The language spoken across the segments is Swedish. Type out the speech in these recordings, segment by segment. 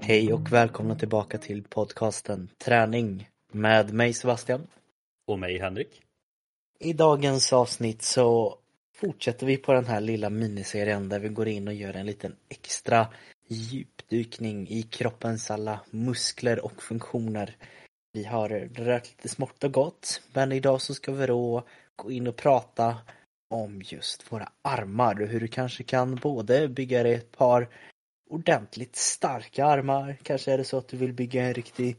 Hej och välkomna tillbaka till podcasten Träning med mig Sebastian. Och mig Henrik. I dagens avsnitt så fortsätter vi på den här lilla miniserien där vi går in och gör en liten extra djupdykning i kroppens alla muskler och funktioner. Vi har rört lite smått och gott men idag så ska vi då gå in och prata om just våra armar och hur du kanske kan både bygga dig ett par ordentligt starka armar. Kanske är det så att du vill bygga en riktig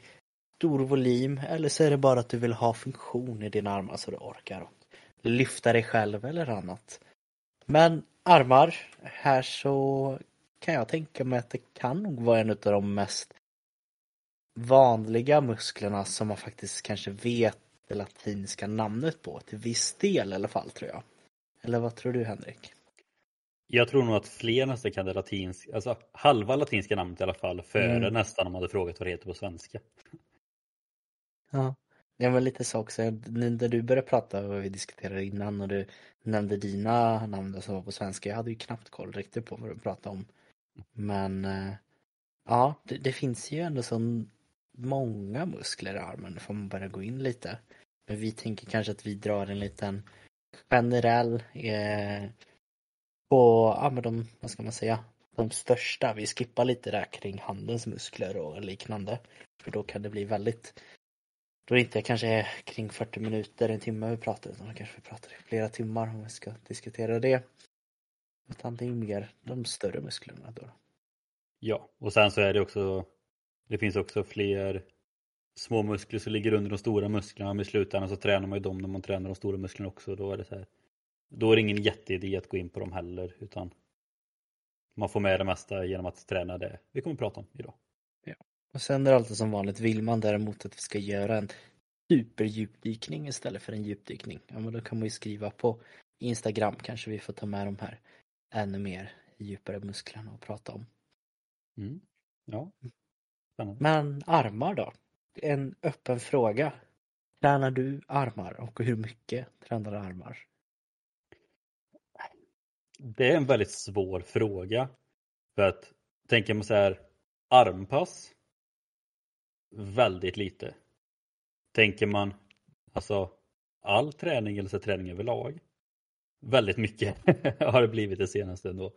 stor volym eller så är det bara att du vill ha funktion i dina armar så du orkar och lyfta dig själv eller annat. Men armar, här så kan jag tänka mig att det kan nog vara en av de mest vanliga musklerna som man faktiskt kanske vet det latinska namnet på, till viss del i alla fall tror jag. Eller vad tror du Henrik? Jag tror nog att fler nästan kan det latinska, alltså halva latinska namnet i alla fall, före Mm. nästan om man hade frågat vad det heter på svenska. Ja. Det var lite så också, när du började prata vad vi diskuterade innan och du nämnde dina namn som var på svenska, jag hade ju knappt koll riktigt på vad du pratade om. Men eh, ja, det, det finns ju ändå så många muskler i armen, får man börja gå in lite. Men vi tänker kanske att vi drar en liten generell eh, på, ja men de, vad ska man säga, de största. Vi skippar lite där kring handens muskler och liknande. För då kan det bli väldigt då det inte kanske är kring 40 minuter, en timme vi pratar utan kanske vi pratar i flera timmar om vi ska diskutera det. Utan det är mer de större musklerna då. Ja, och sen så är det också, det finns också fler små muskler som ligger under de stora musklerna, men i slutändan så tränar man ju dem när man tränar de stora musklerna också. Då är det så här, då är det ingen jätteidé att gå in på dem heller, utan man får med det mesta genom att träna det vi kommer att prata om idag. Och sen är det alltid som vanligt, vill man däremot att vi ska göra en superdjupdykning istället för en djupdykning, ja men då kan man ju skriva på Instagram kanske vi får ta med de här ännu mer djupare musklerna och prata om. Mm. Ja, spännande. Men armar då? En öppen fråga. Tränar du armar och hur mycket tränar du armar? Det är en väldigt svår fråga. För att tänker man så här, armpass väldigt lite. Tänker man alltså all träning eller så träning överlag väldigt mycket har det blivit det senaste ändå.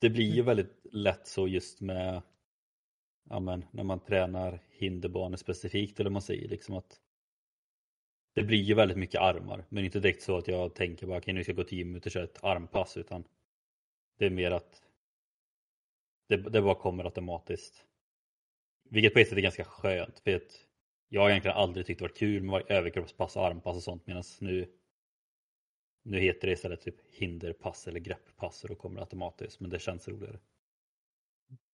Det blir ju väldigt lätt så just med ja men, när man tränar hinderbanor specifikt eller man säger liksom att det blir ju väldigt mycket armar men inte direkt så att jag tänker bara okej nu ska jag gå 10 minuter och köra ett armpass utan det är mer att det, det bara kommer automatiskt. Vilket på ett sätt är ganska skönt för att jag har egentligen aldrig tyckt det varit kul med överkroppspass och armpass och sånt medan nu nu heter det istället typ hinderpass eller grepppass och då kommer det automatiskt men det känns roligare.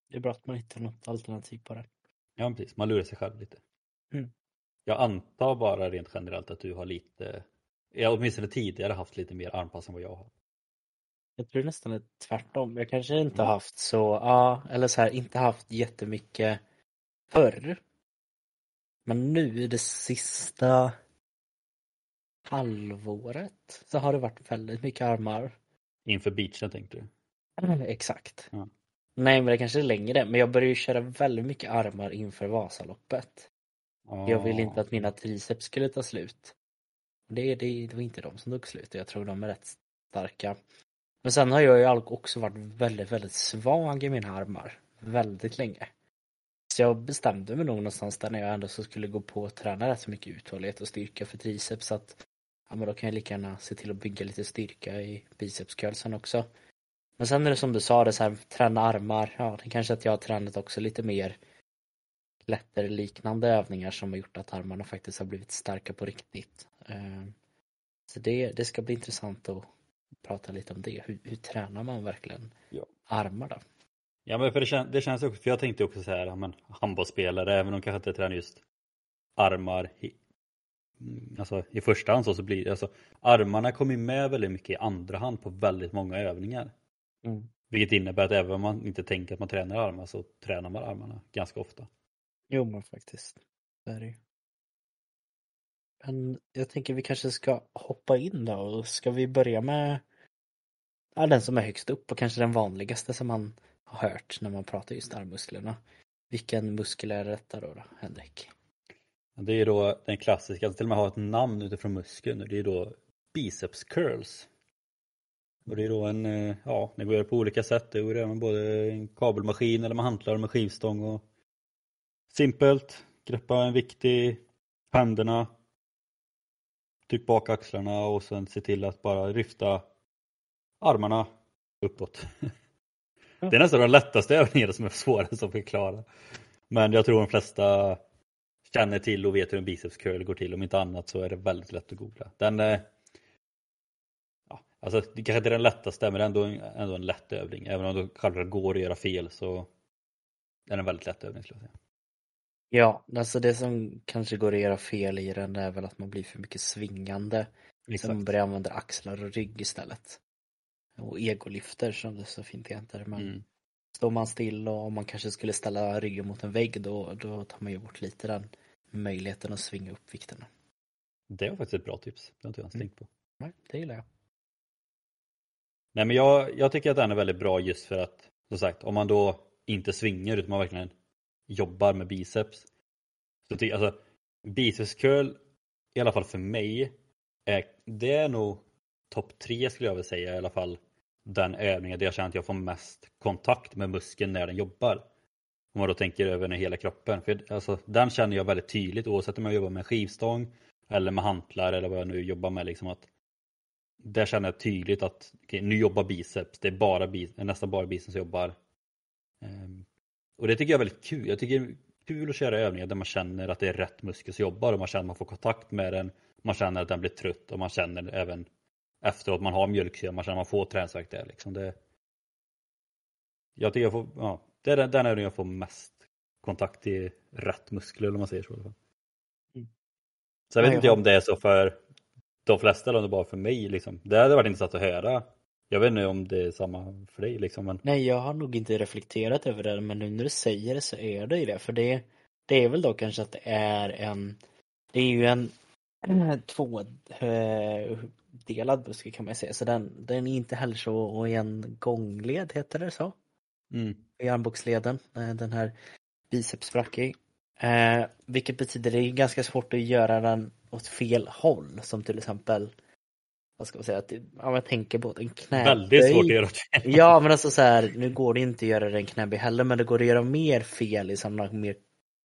Det är bra att man hittar något alternativ på det. Ja precis, man lurar sig själv lite. Mm. Jag antar bara rent generellt att du har lite, jag åtminstone tidigare haft lite mer armpass än vad jag har. Jag tror nästan är tvärtom. Jag kanske inte har haft så, ja, eller så här, inte haft jättemycket förr. Men nu i det sista halvåret så har det varit väldigt mycket armar. Inför beachen tänkte du? Exakt. Ja. Nej men det kanske är längre, men jag började ju köra väldigt mycket armar inför Vasaloppet. Jag ville inte att mina triceps skulle ta slut. Det, det, det var inte de som tog slut, jag tror de är rätt starka. Men sen har jag ju också varit väldigt, väldigt svag i mina armar. Väldigt länge. Så jag bestämde mig nog någonstans där när jag ändå så skulle gå på och träna rätt så mycket uthållighet och styrka för triceps att ja men då kan jag lika gärna se till att bygga lite styrka i bicepskölsen också. Men sen är det som du sa, det så här, träna armar, ja det kanske att jag har tränat också lite mer lättare liknande övningar som har gjort att armarna faktiskt har blivit starka på riktigt. Eh, Så det, det ska bli intressant att prata lite om det. Hur, hur tränar man verkligen Ja. armar då? Ja men för det, kän, det känns också, för jag tänkte också så här, ja, men handbollsspelare, även om de kanske inte tränar just armar alltså, i första hand så, så blir det, alltså armarna kommer med väldigt mycket i andra hand på väldigt många övningar. Mm. Vilket innebär att även om man inte tänker att man tränar armar så tränar man armarna ganska ofta. Jo men faktiskt. Det är det ju. Men jag tänker vi kanske ska hoppa in då ska vi börja med ja, den som är högst upp och kanske den vanligaste som man har hört när man pratar just armmusklerna. Vilken muskel är detta då, då Henrik? Det är då den klassiska, att till och med ha ett namn utifrån muskeln det är då biceps curls. Och det är då en, eh, ja, det går att göra på olika sätt. Det går att göra med både en kabelmaskin eller med hantlar med skivstång och simpelt. Greppa en viktig, händerna, tryck bak axlarna och sen se till att bara lyfta armarna uppåt. Det är nästan de lättaste övningarna som är svårast att förklara. Men jag tror de flesta känner till och vet hur en biceps curl går till. Om inte annat så är det väldigt lätt att googla. Den, eh, ja, alltså, det kanske inte är den lättaste men ändå, ändå en lätt övning. Även om det självklart går att göra fel så är det en väldigt lätt övning. Skulle jag säga. Ja, alltså det som kanske går att göra fel i den är väl att man blir för mycket svingande. Exakt. Så man börjar använda axlar och rygg istället. Och egolyfter som det så fint heter. Men mm. Står man still och man kanske skulle ställa ryggen mot en vägg då, då tar man ju bort lite den möjligheten att svinga upp vikterna. Det var faktiskt ett bra tips. Det har inte jag ens mm. tänkt på. Nej, det gillar jag. Nej men jag, jag tycker att den är väldigt bra just för att som sagt om man då inte svingar utan man verkligen jobbar med biceps. Så ty, alltså, biceps curl, i alla fall för mig, är, det är nog topp tre skulle jag vilja säga i alla fall. Den övningen där jag känner att jag får mest kontakt med muskeln när den jobbar. Om man då tänker över den hela kroppen. För alltså, den känner jag väldigt tydligt oavsett om jag jobbar med skivstång eller med hantlar eller vad jag nu jobbar med. Liksom att där känner jag tydligt att okay, nu jobbar biceps. Det är bara nästan bara biceps som jobbar. Um, och det tycker jag är väldigt kul. Jag tycker det är kul att köra övningar där man känner att det är rätt muskel som jobbar och man känner att man får kontakt med den. Man känner att den blir trött och man känner även efteråt man har mjölksyra, man känner att man får träningsvärk där. Liksom det, jag tycker jag får, ja, det är den, den övningen jag får mest kontakt till rätt muskler om man säger så. Mm. Så jag vet ja, inte jag om det är så för de flesta eller om det bara för mig. Liksom. Det hade varit intressant att höra jag vet inte om det är samma för dig liksom. Men... Nej, jag har nog inte reflekterat över det, men nu när du säger det så är det ju det. För det, det är väl då kanske att det är en, det är ju en tvådelad buske kan man säga. Så den, den är inte heller så, och en gångled heter det så. Mm. I armbågsleden, eh, den här bicepsbracki. Eh, vilket betyder det är ganska svårt att göra den åt fel håll, som till exempel vad ska man säga, att, ja, jag tänker på en knäböj. Väldigt svårt att göra Ja men alltså så här, nu går det inte att göra den knäböj heller men det går att göra mer fel i sådana mer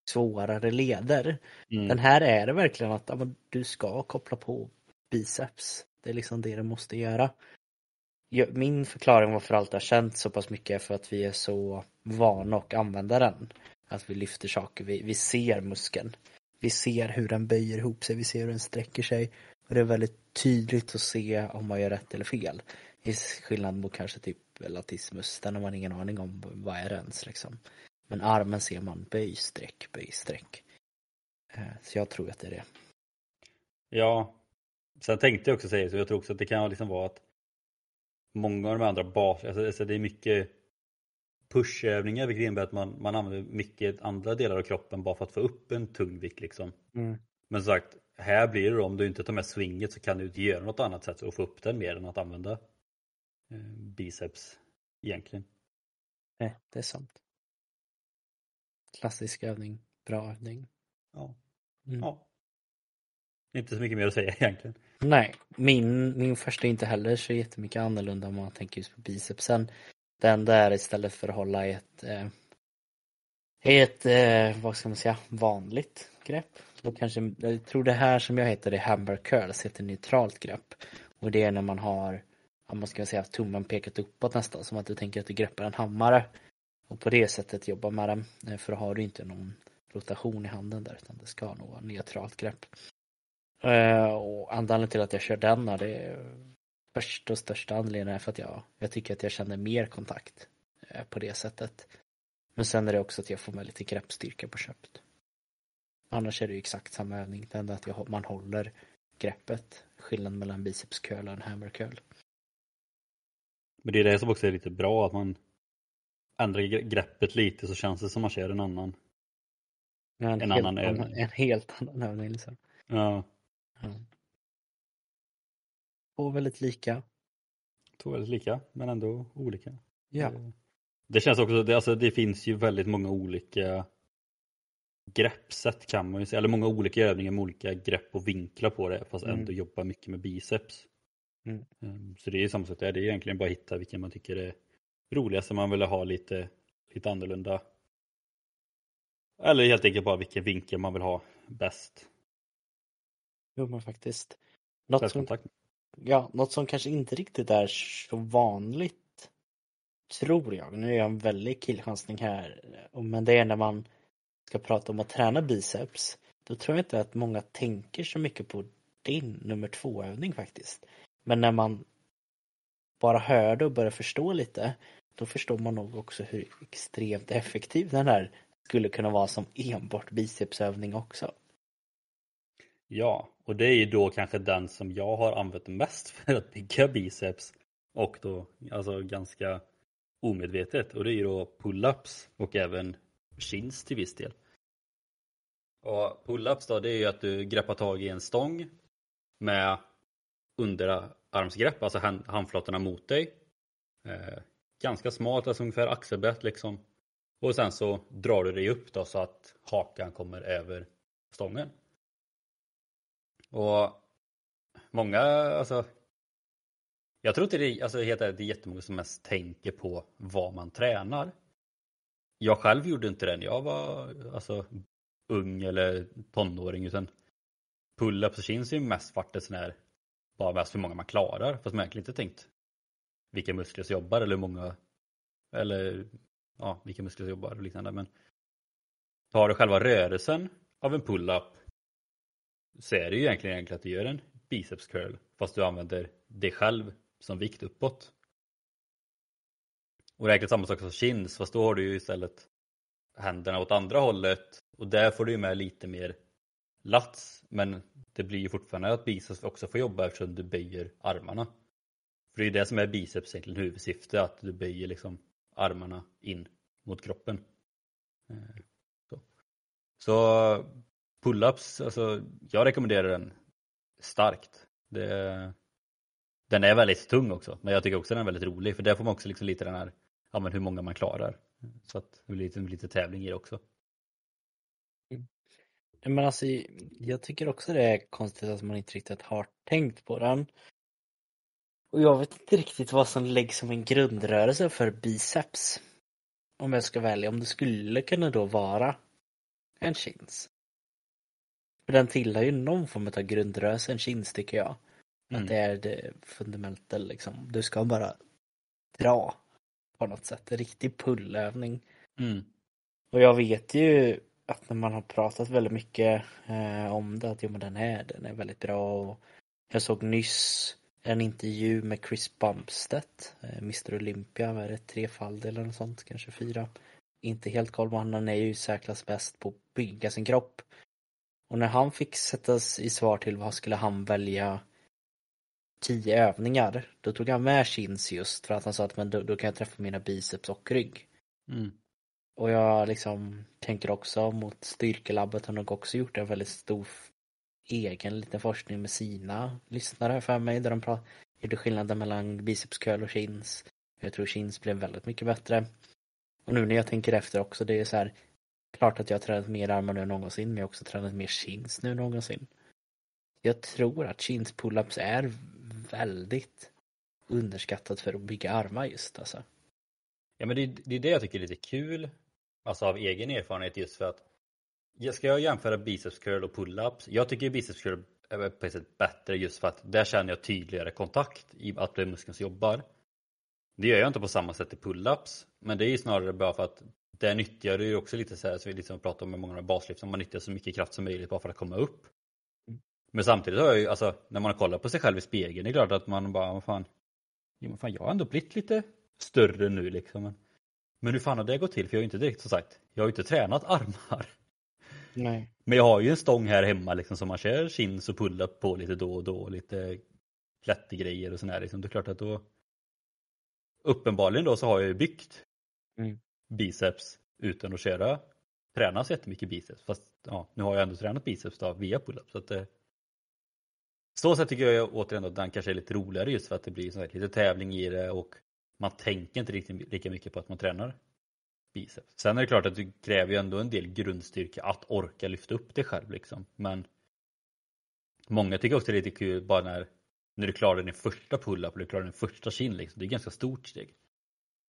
svårare leder. Mm. Den här är det verkligen att ja, du ska koppla på biceps. Det är liksom det den måste göra. Min förklaring varför allt har känts så pass mycket är för att vi är så vana att använda den. Att vi lyfter saker, vi, vi ser muskeln. Vi ser hur den böjer ihop sig, vi ser hur den sträcker sig. Och det är väldigt tydligt att se om man gör rätt eller fel. I skillnad mot kanske typ latissimus, den har man ingen aning om vad är ens liksom. Men armen ser man böj, streck, böj, streck. Eh, så jag tror att det är det. Ja, sen tänkte jag också säga så, jag tror också att det kan liksom vara att många av de andra bas, alltså, alltså det är mycket pushövningar vilket innebär att man, man använder mycket andra delar av kroppen bara för att få upp en tung vikt liksom. Mm. Men som sagt, här blir det då, om du inte tar med swinget så kan du inte göra något annat sätt och få upp den mer än att använda eh, biceps egentligen. Nej, det är sant. Klassisk övning, bra övning. Ja. Mm. ja. Inte så mycket mer att säga egentligen. Nej, min, min första är inte heller så jättemycket annorlunda om man tänker just på bicepsen. Den där istället för att hålla ett, eh, ett eh, vad ska man säga, vanligt grepp då kanske, jag tror det här som jag heter det hamburger curls heter neutralt grepp. Och det är när man har, om man ska säga tummen pekat uppåt nästan, som att du tänker att du greppar en hammare. Och på det sättet jobba med den, eh, för då har du inte någon rotation i handen där utan det ska nog vara neutralt grepp. Eh, och anledningen till att jag kör den är det första och största anledningen är för att jag, jag tycker att jag känner mer kontakt eh, på det sättet. Men sen är det också att jag får med lite greppstyrka på köpet. Annars är det ju exakt samma övning, det enda att man håller greppet. Skillnaden mellan biceps curl och en hammer curl. Men det är det som också är lite bra, att man ändrar greppet lite så känns det som man kör en annan. Ja, en, En annan övning. En helt annan övning liksom. Ja. Två väldigt lika. två väldigt lika men ändå olika. Ja. Det, det känns också, det, alltså, det finns ju väldigt många olika greppsätt kan man ju säga, eller många olika övningar med olika grepp och vinklar på det fast Mm. ändå jobba mycket med biceps. Mm. Ehm, Så det är samma sak där, det är egentligen bara att hitta vilken man tycker är roligast om man vill ha lite, lite annorlunda. Eller helt enkelt bara vilken vinkel man vill ha bäst. Jo men faktiskt. Något som, ja, något som kanske inte riktigt är så vanligt. Tror jag. Nu är jag en väldig killchansning här. Men det är när man ska prata om att träna biceps. Då tror jag inte att många tänker så mycket på din nummer två övning faktiskt. Men när man bara hör det och börjar förstå lite. Då förstår man nog också hur extremt effektiv den här skulle kunna vara som enbart bicepsövning också. Ja, och det är ju då kanske den som jag har använt mest för att bygga biceps och då alltså ganska omedvetet och det är ju då pull-ups och även chins till viss del. Och pull-ups då det är ju att du greppar tag i en stång med underarmsgrepp, alltså hand, handflatorna mot dig. Eh, ganska smalt, alltså ungefär axelbrett liksom. Och sen så drar du dig upp då så att hakan kommer över stången. Och många, alltså jag tror inte det, alltså helt ärligt, det är jättemånga som mest tänker på vad man tränar. Jag själv gjorde inte det när jag var alltså, ung eller tonåring utan pull-ups och chins är ju mest vart det sån här, bara mest hur många man klarar fast man egentligen inte tänkt vilka muskler som jobbar eller hur många eller ja, vilka muskler som jobbar och liknande men tar du själva rörelsen av en pull-up så är det ju egentligen enkelt att du gör en biceps curl fast du använder dig själv som vikt uppåt. Och det är egentligen samma sak som chins fast då har du ju istället händerna åt andra hållet och där får du ju med lite mer lats men det blir ju fortfarande att biceps också får jobba eftersom du böjer armarna. För det är ju det som är biceps egentligen huvudsyfte att du böjer liksom armarna in mot kroppen. Eh, så, så pull-ups, alltså jag rekommenderar den starkt. Det, den är väldigt tung också, men jag tycker också den är väldigt rolig för där får man också liksom lite den här, ja men hur många man klarar. Så att det blir lite, lite tävling i det också. Mm. Men alltså, jag tycker också det är konstigt att man inte riktigt har tänkt på den. Och jag vet inte riktigt vad som läggs som en grundrörelse för biceps. Om jag ska välja, om det skulle kunna då vara en chins. För den tillhör ju någon form av grundrörelse, en chins tycker jag. Mm. Att det är det fundamenta liksom. Du ska bara dra på något sätt. En riktig pullövning. Mm. Och jag vet ju att när man har pratat väldigt mycket eh, om det, att jo men den är, den är väldigt bra. Och jag såg nyss en intervju med Chris Bumstead, eh, Mr Olympia, vad är det, trefaldig eller något sånt, kanske fyra. Inte helt koll på honom, han är ju säkrast bäst på att bygga sin kropp. Och när han fick sättas i svar till vad skulle han välja tio övningar, då tog han med chins just för att han sa att men då, då kan jag träffa mina biceps och rygg. Mm. Och jag liksom tänker också mot Styrkelabbet har nog också gjort en väldigt stor egen liten forskning med sina lyssnare för mig där de gjorde skillnaden mellan biceps curl och chins. Jag tror chins blev väldigt mycket bättre. Och nu när jag tänker efter också, det är så här klart att jag har tränat mer armar nu än någonsin men jag har också tränat mer chins nu än någonsin. Jag tror att chins pull-ups är väldigt underskattat för att bygga armar just alltså. Ja men det, det är det jag tycker är lite kul, alltså av egen erfarenhet just för att ska jag jämföra biceps curl och pull-ups? Jag tycker biceps curl är på ett sätt bättre just för att där känner jag tydligare kontakt i att det är muskeln som jobbar. Det gör jag inte på samma sätt i pull-ups, men det är ju snarare bara för att där nyttjar du ju också lite så här, så vi liksom pratar om med många baslyft, man nyttjar så mycket kraft som möjligt bara för att komma upp. Mm. Men samtidigt har jag ju, alltså när man kollar på sig själv i spegeln, det är klart att man bara, vad fan, jo, men fan jag har ändå blivit lite större nu liksom. Men, men hur fan har det gått till? För jag har ju inte direkt som sagt, jag har ju inte tränat armar. Nej. Men jag har ju en stång här hemma liksom som man kör chins och pull-up på lite då och då. Lite klättergrejer och sådär liksom. Det är klart att då uppenbarligen då så har jag ju byggt Mm biceps utan att köra träna så jättemycket biceps. Fast ja, nu har jag ändå tränat biceps då via pull-up. Så att det, så sätt tycker jag återigen att den kanske är lite roligare just för att det blir så här, lite tävling i det och man tänker inte riktigt lika mycket på att man tränar biceps. Sen är det klart att det kräver ju ändå en del grundstyrka att orka lyfta upp det själv liksom. Men många tycker också det är lite kul bara när, när du klarar din första pull-up och du klarar din första chin liksom. Det är ett ganska stort steg.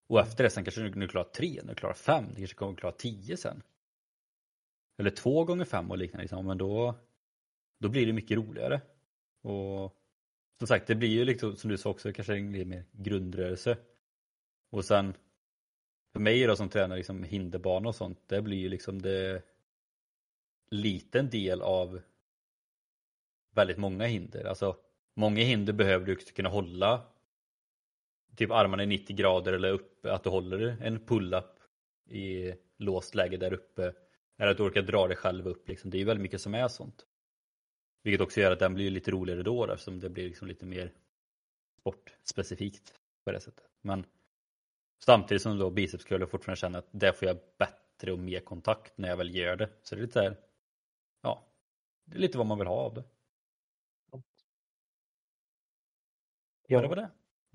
Och efter det sen kanske du, klarar tre, nu du klarar fem, du kanske kommer klara tio sen. Eller två gånger fem och liknande liksom. Men då, då blir det mycket roligare. Och som sagt, det blir ju liksom som du sa också kanske en lite mer grundrörelse. Och sen för mig då som tränar liksom hinderbana och sånt, det blir ju liksom det liten del av väldigt många hinder. Alltså många hinder behöver du kunna hålla typ armarna i 90 grader eller uppe, att du håller en pull-up i låst läge där uppe. Eller att du orkar dra dig själv upp liksom. Det är ju väldigt mycket som är sånt. Vilket också gör att den blir lite roligare då eftersom det blir liksom lite mer sportspecifikt på det sättet. Men samtidigt som då biceps curl jag fortfarande känner att där får jag bättre och mer kontakt när jag väl gör det. Så det är lite här, ja, det är lite vad man vill ha av det. Ja, det var det.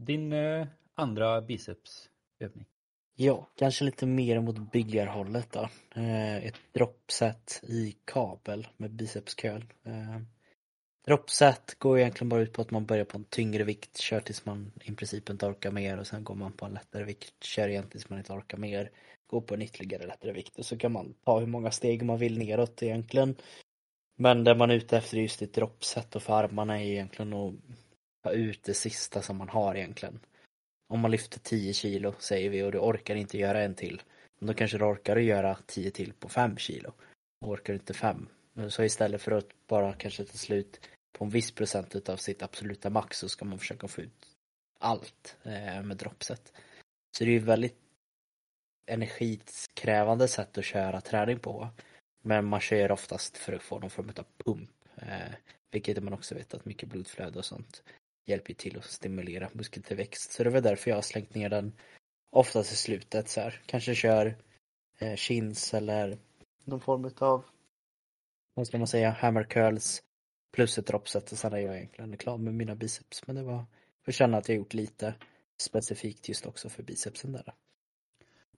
Din eh, andra bicepsövning? Ja, kanske lite mer mot byggarhållet då. Eh, ett droppset i kabel med bicepscurl. Eh, droppset går egentligen bara ut på att man börjar på en tyngre vikt, kör tills man i princip inte orkar mer och sen går man på en lättare vikt, kör igen tills man inte orkar mer, går på en ytterligare lättare vikt och så kan man ta hur många steg man vill neråt egentligen. Men det man är ute efter är just ett droppset och för armarna är egentligen att ta ut det sista som man har egentligen. Om man lyfter 10 kilo säger vi och du orkar inte göra en till. Då kanske du orkar göra 10 till på 5 kilo. Och orkar inte 5. Så istället för att bara kanske ta slut på en viss procent av sitt absoluta max så ska man försöka få ut allt eh, med droppset. Så det är ju väldigt energikrävande sätt att köra träning på. Men man kör oftast för att få någon form av pump. Eh, vilket man också vet att mycket blodflöde och sånt hjälper till att stimulera muskeltillväxt. Så det var därför jag har slängt ner den oftast i slutet så här. Kanske kör eh, chins eller någon form av vad ska man säga, hammer curls plus ett dropset och sen är jag egentligen klar med mina biceps. Men det var för att känna att jag gjort lite specifikt just också för bicepsen där.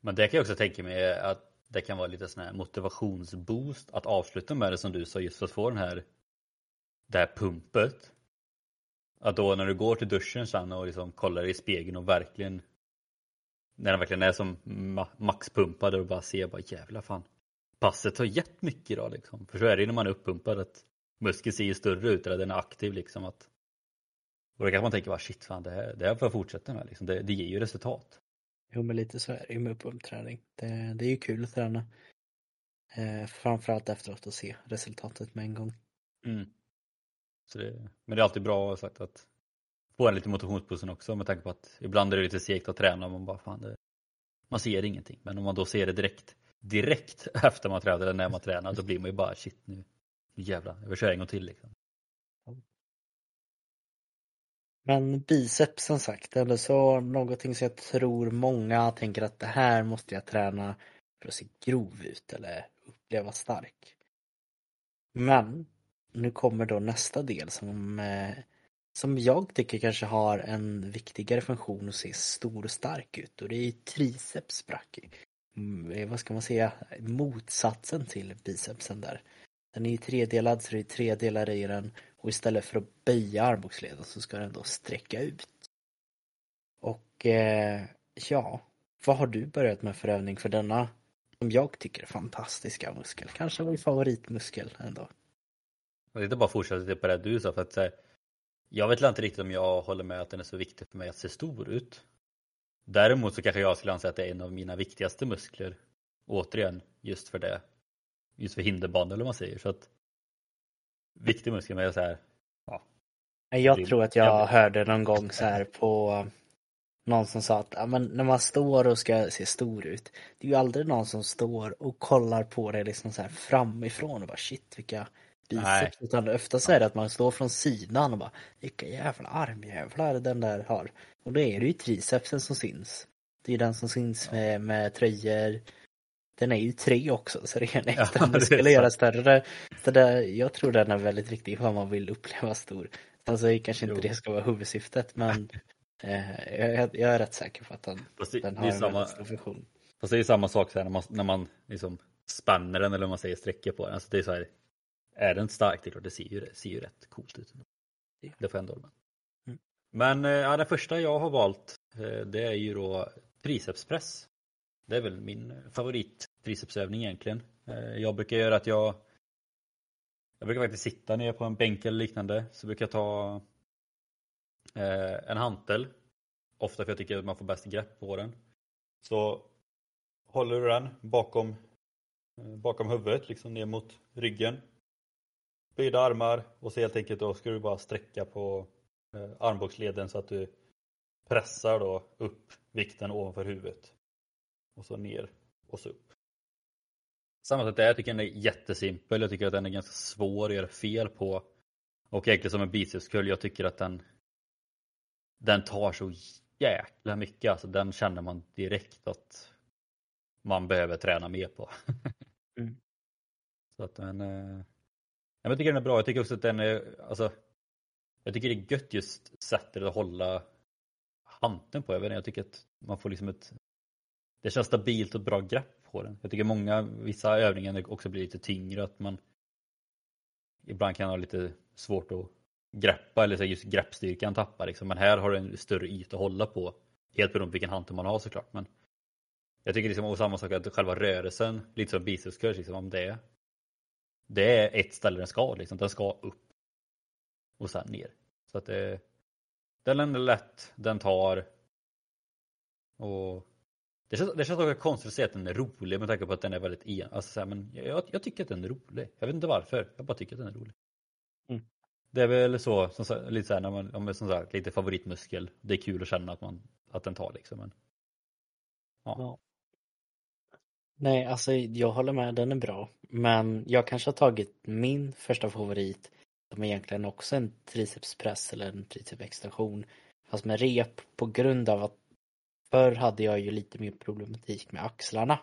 Men det kan jag också tänka mig att det kan vara lite sån här motivationsboost att avsluta med det som du sa just för att få den här det här pumpet. Att då när du går till duschen sen och liksom kollar i spegeln och verkligen när den verkligen är som maxpumpad och bara ser bara jävla fan. Passet har gett mycket idag liksom. För så är det ju när man är uppumpad att muskeln ser ju större ut eller den är aktiv liksom. Att, och då kan man tänka bara shit fan det här, det här får jag fortsätta med liksom. Det, det ger ju resultat. Jo men lite så är det ju med uppumpträning. Det, det är ju kul att träna. Eh, framförallt efteråt att se resultatet med en gång. Mm. Så det, men det är alltid bra sagt att få en lite motivationsbussen också med tanke på att ibland är det lite segt att träna och man bara fan det, man ser ingenting. Men om man då ser det direkt direkt efter man tränar eller när man tränar då blir man ju bara shit nu, nu jävlar, jag vill köra en gång till liksom. Men biceps som sagt, eller så någonting som jag tror många tänker att det här måste jag träna för att se grov ut eller uppleva stark. Men nu kommer då nästa del som, eh, som jag tycker kanske har en viktigare funktion att se stor och stark ut och det är triceps brachii. Mm, eh, vad ska man säga, motsatsen till bicepsen där. Den är ju tredelad så det är tre delar i den och istället för att böja armbågsleden så ska den då sträcka ut. Och eh, ja, vad har du börjat med för övning för denna, som jag tycker fantastiska muskel? Kanske min favoritmuskel ändå. Jag tänkte bara fortsätta lite på det du sa för att här, jag vet inte riktigt om jag håller med att den är så viktig för mig att se stor ut. Däremot så kanske jag skulle anse att det är en av mina viktigaste muskler. Återigen, just för det. Just för hinderband eller vad man säger. Så att, viktig muskel men jag så här, ja. Jag tror att jag hörde någon gång så här på någon som sa att ja, men när man står och ska se stor ut. Det är ju aldrig någon som står och kollar på det liksom så här framifrån och bara shit vilka biceps. Utan oftast är det att man står från sidan och bara vilka jävla armjävlar den där har. Och då är det ju tricepsen som syns. Det är den som syns med, med tröjor. Den är ju tre också så det är en extra ja, muskel att göra större. Så där, jag tror den är väldigt viktig om man vill uppleva stor. Alltså kanske inte jo. det ska vara huvudsyftet men eh, jag, jag, är rätt säker på att den, det, den har en samma, väldigt stor funktion. Fast det är samma sak så här, när man, när man liksom spänner den eller om man säger sträcker på den. Alltså det är så här, är den stark, det klart det ser ju, det ser ju rätt coolt ut. Det får jag ändå. Mm. Men eh, ja, det första jag har valt eh, det är ju då tricepspress. Det är väl min favorit tricepsövning egentligen. Eh, jag brukar göra att jag jag brukar faktiskt sitta ner på en bänk eller liknande så brukar jag ta en hantel. Ofta för jag tycker att man får bäst grepp på den. Så håller du den bakom, bakom huvudet, liksom ner mot ryggen. Böjda armar och så helt enkelt då ska du bara sträcka på eh, armbågsleden så att du pressar då upp vikten ovanför huvudet. Och så ner och så upp. Samma sätt där, jag tycker den är jättesimpel. Jag tycker att den är ganska svår att göra fel på. Och egentligen som en bicepskull, jag tycker att den den tar så jäkla mycket. Alltså den känner man direkt att man behöver träna mer på. mm. Så att den, eh, jag tycker den är bra. Jag tycker också att den är, alltså, jag tycker det är gött just sättet att hålla handen på. Jag, vet inte, jag tycker att man får liksom ett, det känns stabilt och bra grepp på den. Jag tycker många, vissa övningar också blir lite tyngre. Att man ibland kan ha lite svårt att greppa eller så just greppstyrkan tappar liksom. Men här har du en större yta att hålla på. Helt beroende på vilken hand man har såklart. Men jag tycker liksom, och samma sak att själva rörelsen, lite som bicepskurs, liksom, om det det är ett ställe den ska, liksom. den ska upp och sen ner. Så att det, den är lätt, den tar och det känns, det känns också konstigt att säga att den är rolig med tanke på att den är väldigt en, alltså så här, men jag, jag, tycker att den är rolig. Jag vet inte varför, jag bara tycker att den är rolig. Mm. Det är väl så, som, lite så här, när man, om som sagt, lite favoritmuskel. Det är kul att känna att, man, att den tar liksom. Men, ja. ja. Nej, alltså jag håller med, den är bra. Men jag kanske har tagit min första favorit som egentligen också en tricepspress eller en tricepsextension. Fast med rep på grund av att förr hade jag ju lite mer problematik med axlarna.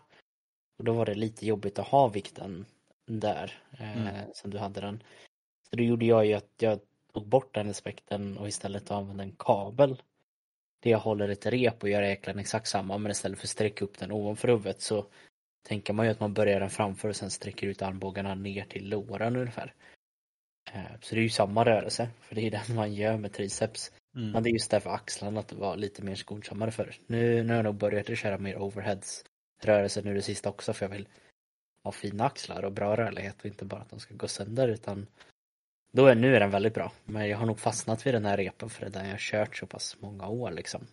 Och då var det lite jobbigt att ha vikten där eh, mm. som du hade den. Så då gjorde jag ju att jag tog bort den aspekten och istället använde en kabel. Där jag håller ett rep och gör egentligen exakt samma men istället för att sträcka upp den ovanför huvudet så tänker man ju att man börjar den framför och sen sträcker ut armbågarna ner till låren ungefär. Eh, så det är ju samma rörelse, för det är den man gör med triceps. Mm. Men det är just därför axlarna att var lite mer skonsammare för. Nu, nu har jag nog börjat köra mer overheads rörelse nu det sista också för jag vill ha fina axlar och bra rörlighet och inte bara att de ska gå sönder utan då är, nu är den väldigt bra. Men jag har nog fastnat vid den här repen för det är den jag har kört så pass många år liksom.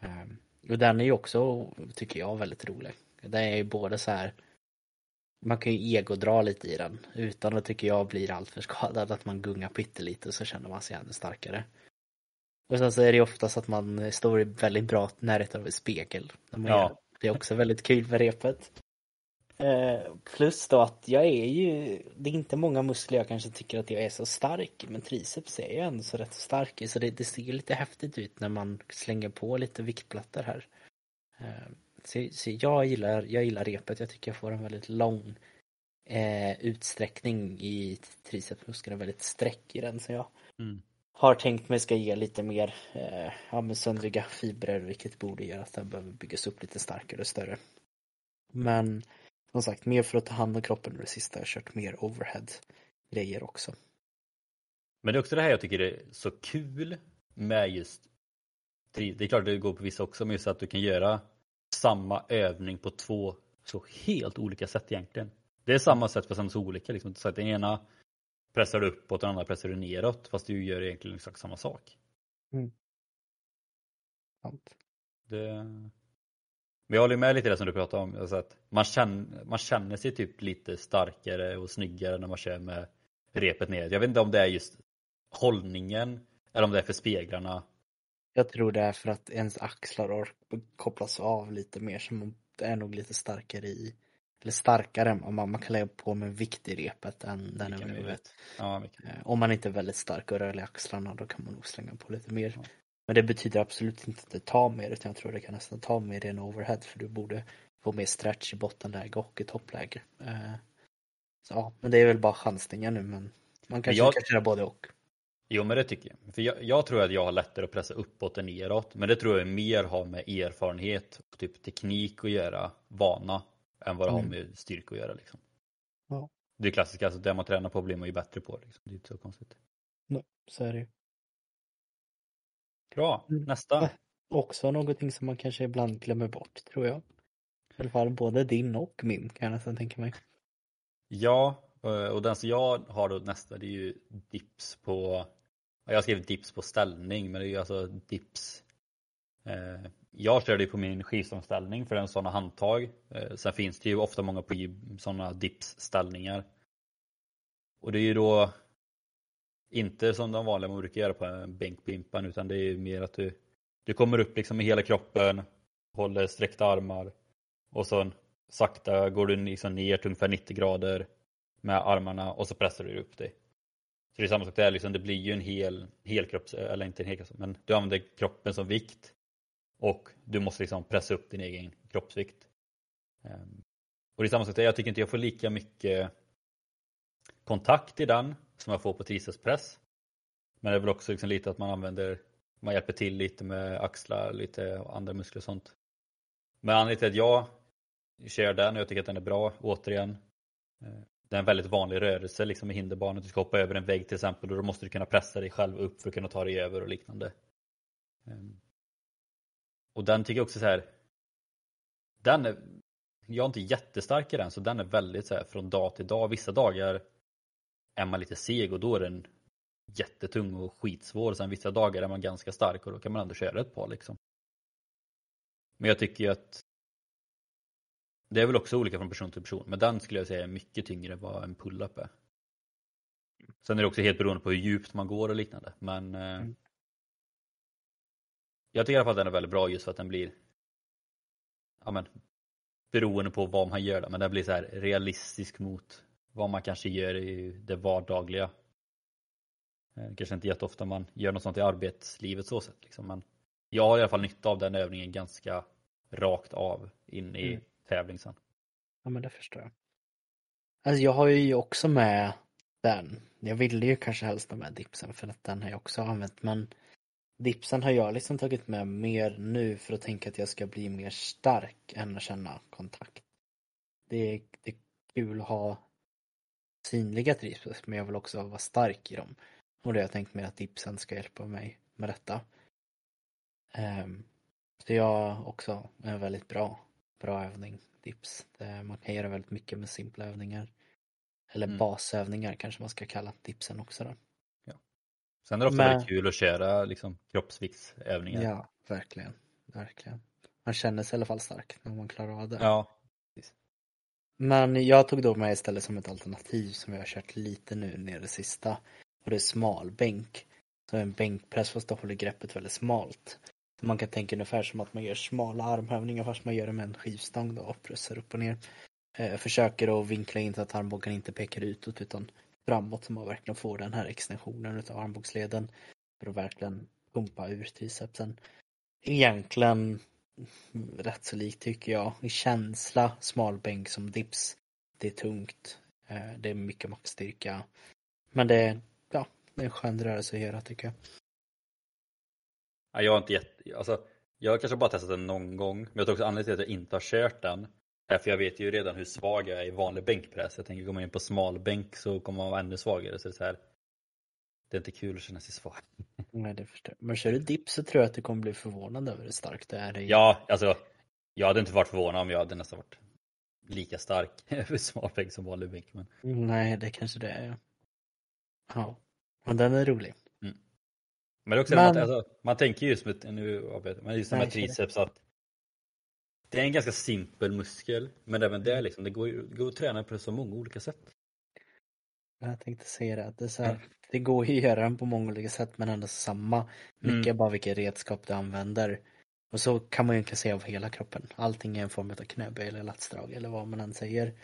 Um, och den är ju också, tycker jag, väldigt rolig. Den är ju både så här man kan ju egodra lite i den utan att tycker jag blir alltför skadad att man gungar pyttelite så känner man sig ännu starkare. Och sen så är det ju oftast att man står i väldigt bra närhet av en spegel. Ja. Det är också väldigt kul med repet. Eh, plus då att jag är ju, det är inte många muskler jag kanske tycker att jag är så stark men triceps är jag ändå så rätt stark i så det, det ser lite häftigt ut när man slänger på lite viktplattor här. Eh, så, så jag, gillar, jag gillar repet, jag tycker jag får en väldigt lång eh, utsträckning i tricepsmuskeln, väldigt sträck i den så jag mm. har tänkt mig ska ge lite mer eh, ja, söndriga fibrer vilket borde göra att den behöver byggas upp lite starkare och större. Men som sagt, mer för att ta hand om kroppen och det sista. Jag har kört mer overhead grejer också. Men det är också det här jag tycker är så kul med just det är klart det går på vissa också, men just att du kan göra samma övning på två så helt olika sätt egentligen. Det är samma sätt fast så olika. Liksom. Så att den ena pressar du uppåt och den andra pressar du neråt fast du gör egentligen exakt samma sak. Mm. Det... Men jag håller med lite i det som du pratade om. Alltså att man, känner, man känner sig typ lite starkare och snyggare när man kör med repet ner. Jag vet inte om det är just hållningen eller om det är för speglarna jag tror det är för att ens axlar kopplas av lite mer så man är nog lite starkare i eller starkare, om man, man kan lägga på med vikt i repet än den Lika överhuvudet. mycket. Ja. Eh, Om man inte är väldigt stark och rörlig i axlarna då kan man nog slänga på lite mer. Ja. Men det betyder absolut inte att det tar mer utan jag tror det kan nästan ta mer en overhead för du borde få mer stretch i bottenläge och i toppläge. Eh, Så ja, men det är väl bara chansningar nu men man kanske jag- kan köra både och. Jo men det tycker jag. För jag, jag tror att jag har lättare att pressa uppåt än neråt. Men det tror jag mer har med erfarenhet och typ teknik att göra, vana, än vad det har Mm. med styrka att göra. Liksom. Ja. Det är klassiskt, alltså det man tränar på blir man ju bättre på. Liksom. Det är inte så konstigt. Så är det ju. Bra, Mm. nästa. Också någonting som man kanske ibland glömmer bort tror jag. I alla fall både din och min kan jag nästan tänka mig. Ja, Eh, och den som jag har då nästa det är ju dips på Jag har skrivit dips på ställning men det är ju alltså dips. Eh, jag körde ju på min skivstångsställning för den sådana handtag. Eh, sen finns det ju ofta många på sådana dipsställningar. Och det är ju då Inte som de vanliga man brukar göra på en bänkpimpan utan det är mer att du Du kommer upp liksom i hela kroppen Håller sträckta armar Och sen sakta går du liksom ner till ungefär 90 grader med armarna och så pressar du upp dig. Så det är samma sak där, liksom, det blir ju en hel, helkropps, eller inte en helkropps, men du använder kroppen som vikt och du måste liksom pressa upp din egen kroppsvikt. Ehm, och det är samma sak där, jag tycker inte jag får lika mycket kontakt i den som jag får på tricepspress. Men det är väl också liksom lite att man använder, man hjälper till lite med axlar, lite andra muskler och sånt. Men anledningen till att jag kör den och jag tycker att den är bra, återigen. Eh, det är en väldigt vanlig rörelse liksom i hinderbanan. Du ska hoppa över en vägg till exempel och då måste du kunna pressa dig själv upp för att kunna ta dig över och liknande. Ehm. Och den tycker jag också så här. Den är, jag är inte jättestark i den så den är väldigt så här från dag till dag. Vissa dagar är man lite seg och då är den jättetung och skitsvår. Sen vissa dagar är man ganska stark och då kan man ändå köra ett par liksom. Men jag tycker ju att det är väl också olika från person till person, men den skulle jag säga är mycket tyngre än vad en pull-up är. Sen är det också helt beroende på hur djupt man går och liknande, men eh, Mm. jag tycker i alla fall att den är väldigt bra just för att den blir ja, men, beroende på vad man gör, men den blir så här realistisk mot vad man kanske gör i det vardagliga. Eh, Kanske inte jätteofta man gör något sånt i arbetslivet så sett, liksom, men jag har i alla fall nytta av den övningen ganska rakt av in i Mm tävling sen. Ja men det förstår jag. Alltså jag har ju också med den. Jag ville ju kanske helst ha med dipsen för att den har jag också använt men dipsen har jag liksom tagit med mer nu för att tänka att jag ska bli mer stark än att känna kontakt. Det är, det är kul att ha synliga triceps men jag vill också vara stark i dem. Och det har jag tänkt mig att dipsen ska hjälpa mig med detta. Um, så jag också är väldigt bra, bra övning, dips. Det, man kan göra väldigt mycket med simpla övningar. Eller Mm. basövningar kanske man ska kalla dipsen också då. Sen är det också Men- väldigt kul att köra liksom, kroppsviktsövningar. Ja, verkligen. Verkligen. Man känner sig i alla fall stark när man klarar av det. Ja. Men jag tog då med istället som ett alternativ som jag har kört lite nu ner det sista. Och det är smalbänk. Så en bänkpress fast då håller greppet väldigt smalt. Man kan tänka ungefär som att man gör smala armhävningar fast man gör det med en skivstång då och pressar upp och ner. Eh, försöker att vinkla in så att armbågen inte pekar utåt utan framåt så man verkligen får den här extensionen utav armbågsleden. För att verkligen pumpa ur tricepsen. Egentligen mm, rätt så likt tycker jag. I känsla, smalbänk som dips. Det är tungt. Eh, Det är mycket maxstyrka. Men det är, ja, det är en skön rörelse att göra tycker jag. Ja, jag har inte jätte, alltså, jag har kanske bara testat den någon gång. Men jag tror också anledningen till att jag inte har kört den är för jag vet ju redan hur svag jag är i vanlig bänkpress. Jag tänker går man in på smalbänk så kommer man vara ännu svagare. Så det är, så här, det är inte kul att känna sig svag. Nej, det förstår jag. Men kör du dips så tror jag att du kommer bli förvånad över hur starkt det är. i- Ja, alltså jag hade inte varit förvånad om jag hade nästan varit lika stark över smalbänk som vanlig bänk. Men Nej, det kanske det är. Ja. Men den är rolig. Men är också Men-. Att, alltså, man tänker just med, nu, men just med triceps att det är en ganska simpel muskel men även det liksom, det går, det går att träna på så många olika sätt. Jag tänkte säga det, att det, är här, det går att göra den på många olika sätt men ändå samma. Mycket Mm. bara vilka redskap du använder. Och så kan man ju egentligen säga av hela kroppen. Allting är en form av knäböj eller latsdrag eller vad man än säger.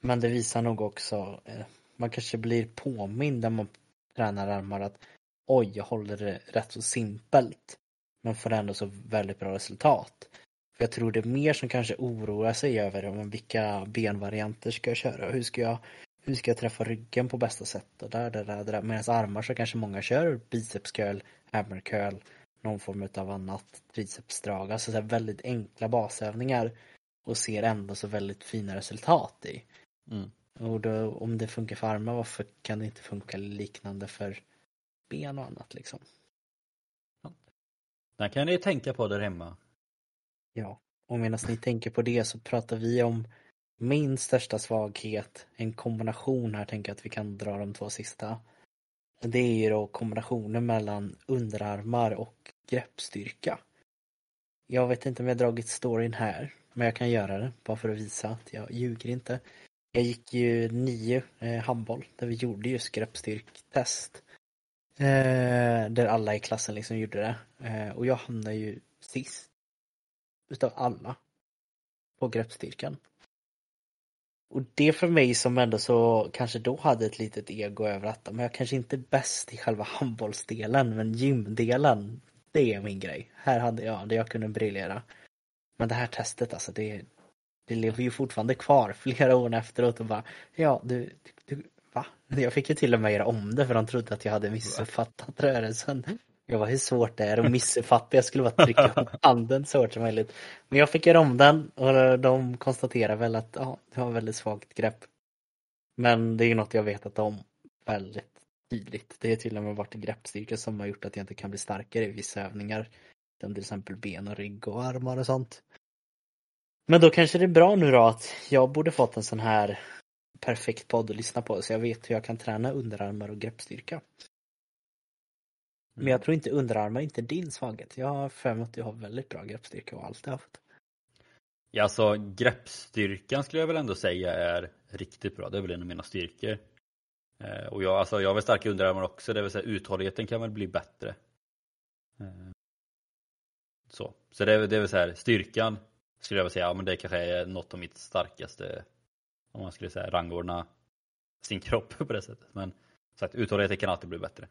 Men det visar nog också, eh, man kanske blir påmind när man tränar armar att oj, jag håller det rätt så simpelt. Men får ändå så väldigt bra resultat. För jag tror det är mer som kanske oroar sig över om vilka benvarianter ska jag köra? Hur ska jag, hur ska jag träffa ryggen på bästa sätt? Och där, där, där, där. Medan armar så kanske många kör biceps curl, hammer curl, någon form av annat tricepsdrag. Alltså så väldigt enkla basövningar och ser ändå så väldigt fina resultat i. Mm. Och då, om det funkar för armar, varför kan det inte funka liknande för ben och annat liksom? Den kan ni tänka på där hemma. Ja, och medan ni tänker på det så pratar vi om min största svaghet, en kombination här tänker jag att vi kan dra de två sista. Det är ju då kombinationen mellan underarmar och greppstyrka. Jag vet inte om jag dragit storyn här, men jag kan göra det bara för att visa att jag ljuger inte. Jag gick ju nio eh, handboll där vi gjorde just greppstyrktest. Eh, där alla i klassen liksom gjorde det. Eh, och jag hamnade ju sist. Utav alla. På greppstyrkan. Och det för mig som ändå så kanske då hade ett litet ego över att men jag kanske inte är bäst i själva handbollsdelen men gymdelen det är min grej. Här hade jag, där jag kunde briljera. Men det här testet alltså det, det lever ju fortfarande kvar flera år efteråt och bara ja du, du va? Jag fick ju till och med göra om det för de trodde att jag hade missuppfattat rörelsen. Jag var hur svårt det är att missuppfatta, jag skulle bara trycka upp handen så hårt som möjligt. Men jag fick göra om den och de konstaterar väl att ja, du har väldigt svagt grepp. Men det är ju något jag vetat om väldigt tydligt. Det är till och med varit greppstyrka som har gjort att jag inte kan bli starkare i vissa övningar. Som till exempel ben och rygg och armar och sånt. Men då kanske det är bra nu då att jag borde fått en sån här perfekt podd att lyssna på så jag vet hur jag kan träna underarmar och greppstyrka. Men jag tror inte underarmar inte din svaghet. Jag har för mig att du har väldigt bra greppstyrka och alltid haft. Ja, alltså greppstyrkan skulle jag väl ändå säga är riktigt bra. Det är väl en av mina styrkor. Eh, och jag, alltså, jag har väl starka underarmar också, det vill säga uthålligheten kan väl bli bättre. Eh, så, så det, är, det är väl så här, styrkan skulle jag väl säga, ja men det kanske är något av mitt starkaste, om man skulle säga rangordna sin kropp på det sättet. Men sagt, uthålligheten kan alltid bli bättre.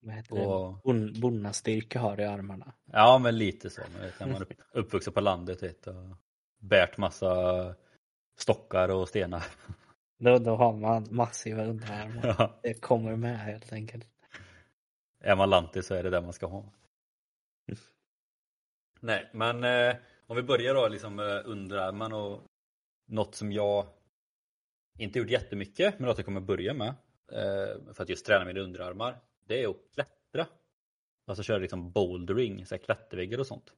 Vad heter och... det? Bonnastyrka har i armarna. Ja men lite så. Man vet, när man är uppvuxen på landet vet, och bärt massa stockar och stenar. Då, då har man massiva underarmar. Ja. Det kommer med helt enkelt. Är man lantis så är det det man ska ha. Nej, men eh, om vi börjar då liksom med underarmarna och något som jag inte gjort jättemycket men något jag kommer börja med eh, för att just träna mina underarmar. Det är att klättra. Alltså köra liksom bouldering, så här klätterväggar och sånt.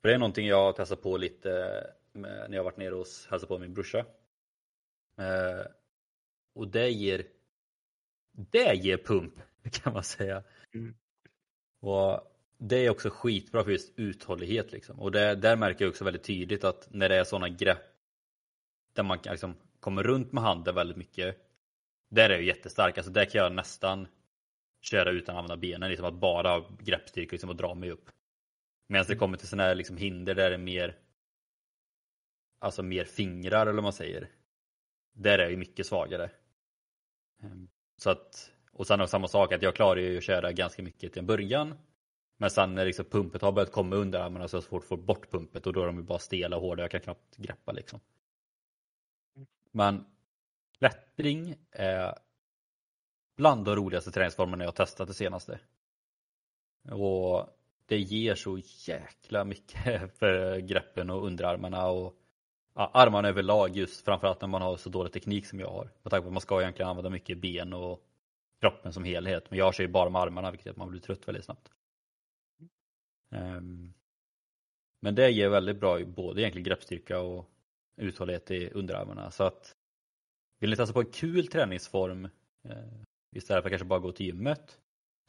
För det är någonting jag har testat på lite när jag varit nere och hälsat på min brorsa. Eh, och det ger det ger pump kan man säga. Mm. Och det är också skitbra för just uthållighet liksom. Och det, där märker jag också väldigt tydligt att när det är sådana grepp där man liksom kommer runt med handen väldigt mycket. Där är jag jättestark. Alltså där kan jag nästan köra utan att använda benen. Liksom att bara ha greppstyrka liksom, och dra mig upp. Medan det mm. kommer till sådana här liksom, hinder där det är mer Alltså mer fingrar eller vad man säger. Där är jag mycket svagare. Ehm, så att, och sen har samma sak att jag klarar ju att köra ganska mycket till en början. Men sen när liksom pumpet har börjat komma under armarna så är det svårt att få bort pumpet och då är de ju bara stela och hårda. Jag kan knappt greppa liksom. Men klättring är bland de roligaste träningsformerna jag testat det senaste. Och det ger så jäkla mycket för greppen och underarmarna och ja, armarna överlag just framförallt när man har så dålig teknik som jag har. Med tanke på att man ska egentligen använda mycket ben och kroppen som helhet. Men jag kör ju bara med armarna vilket gör att man blir trött väldigt snabbt. Um, men det ger väldigt bra både egentligen greppstyrka och uthållighet i underarmarna. Så att vill ni testa på en kul träningsform eh, istället för att kanske bara gå till gymmet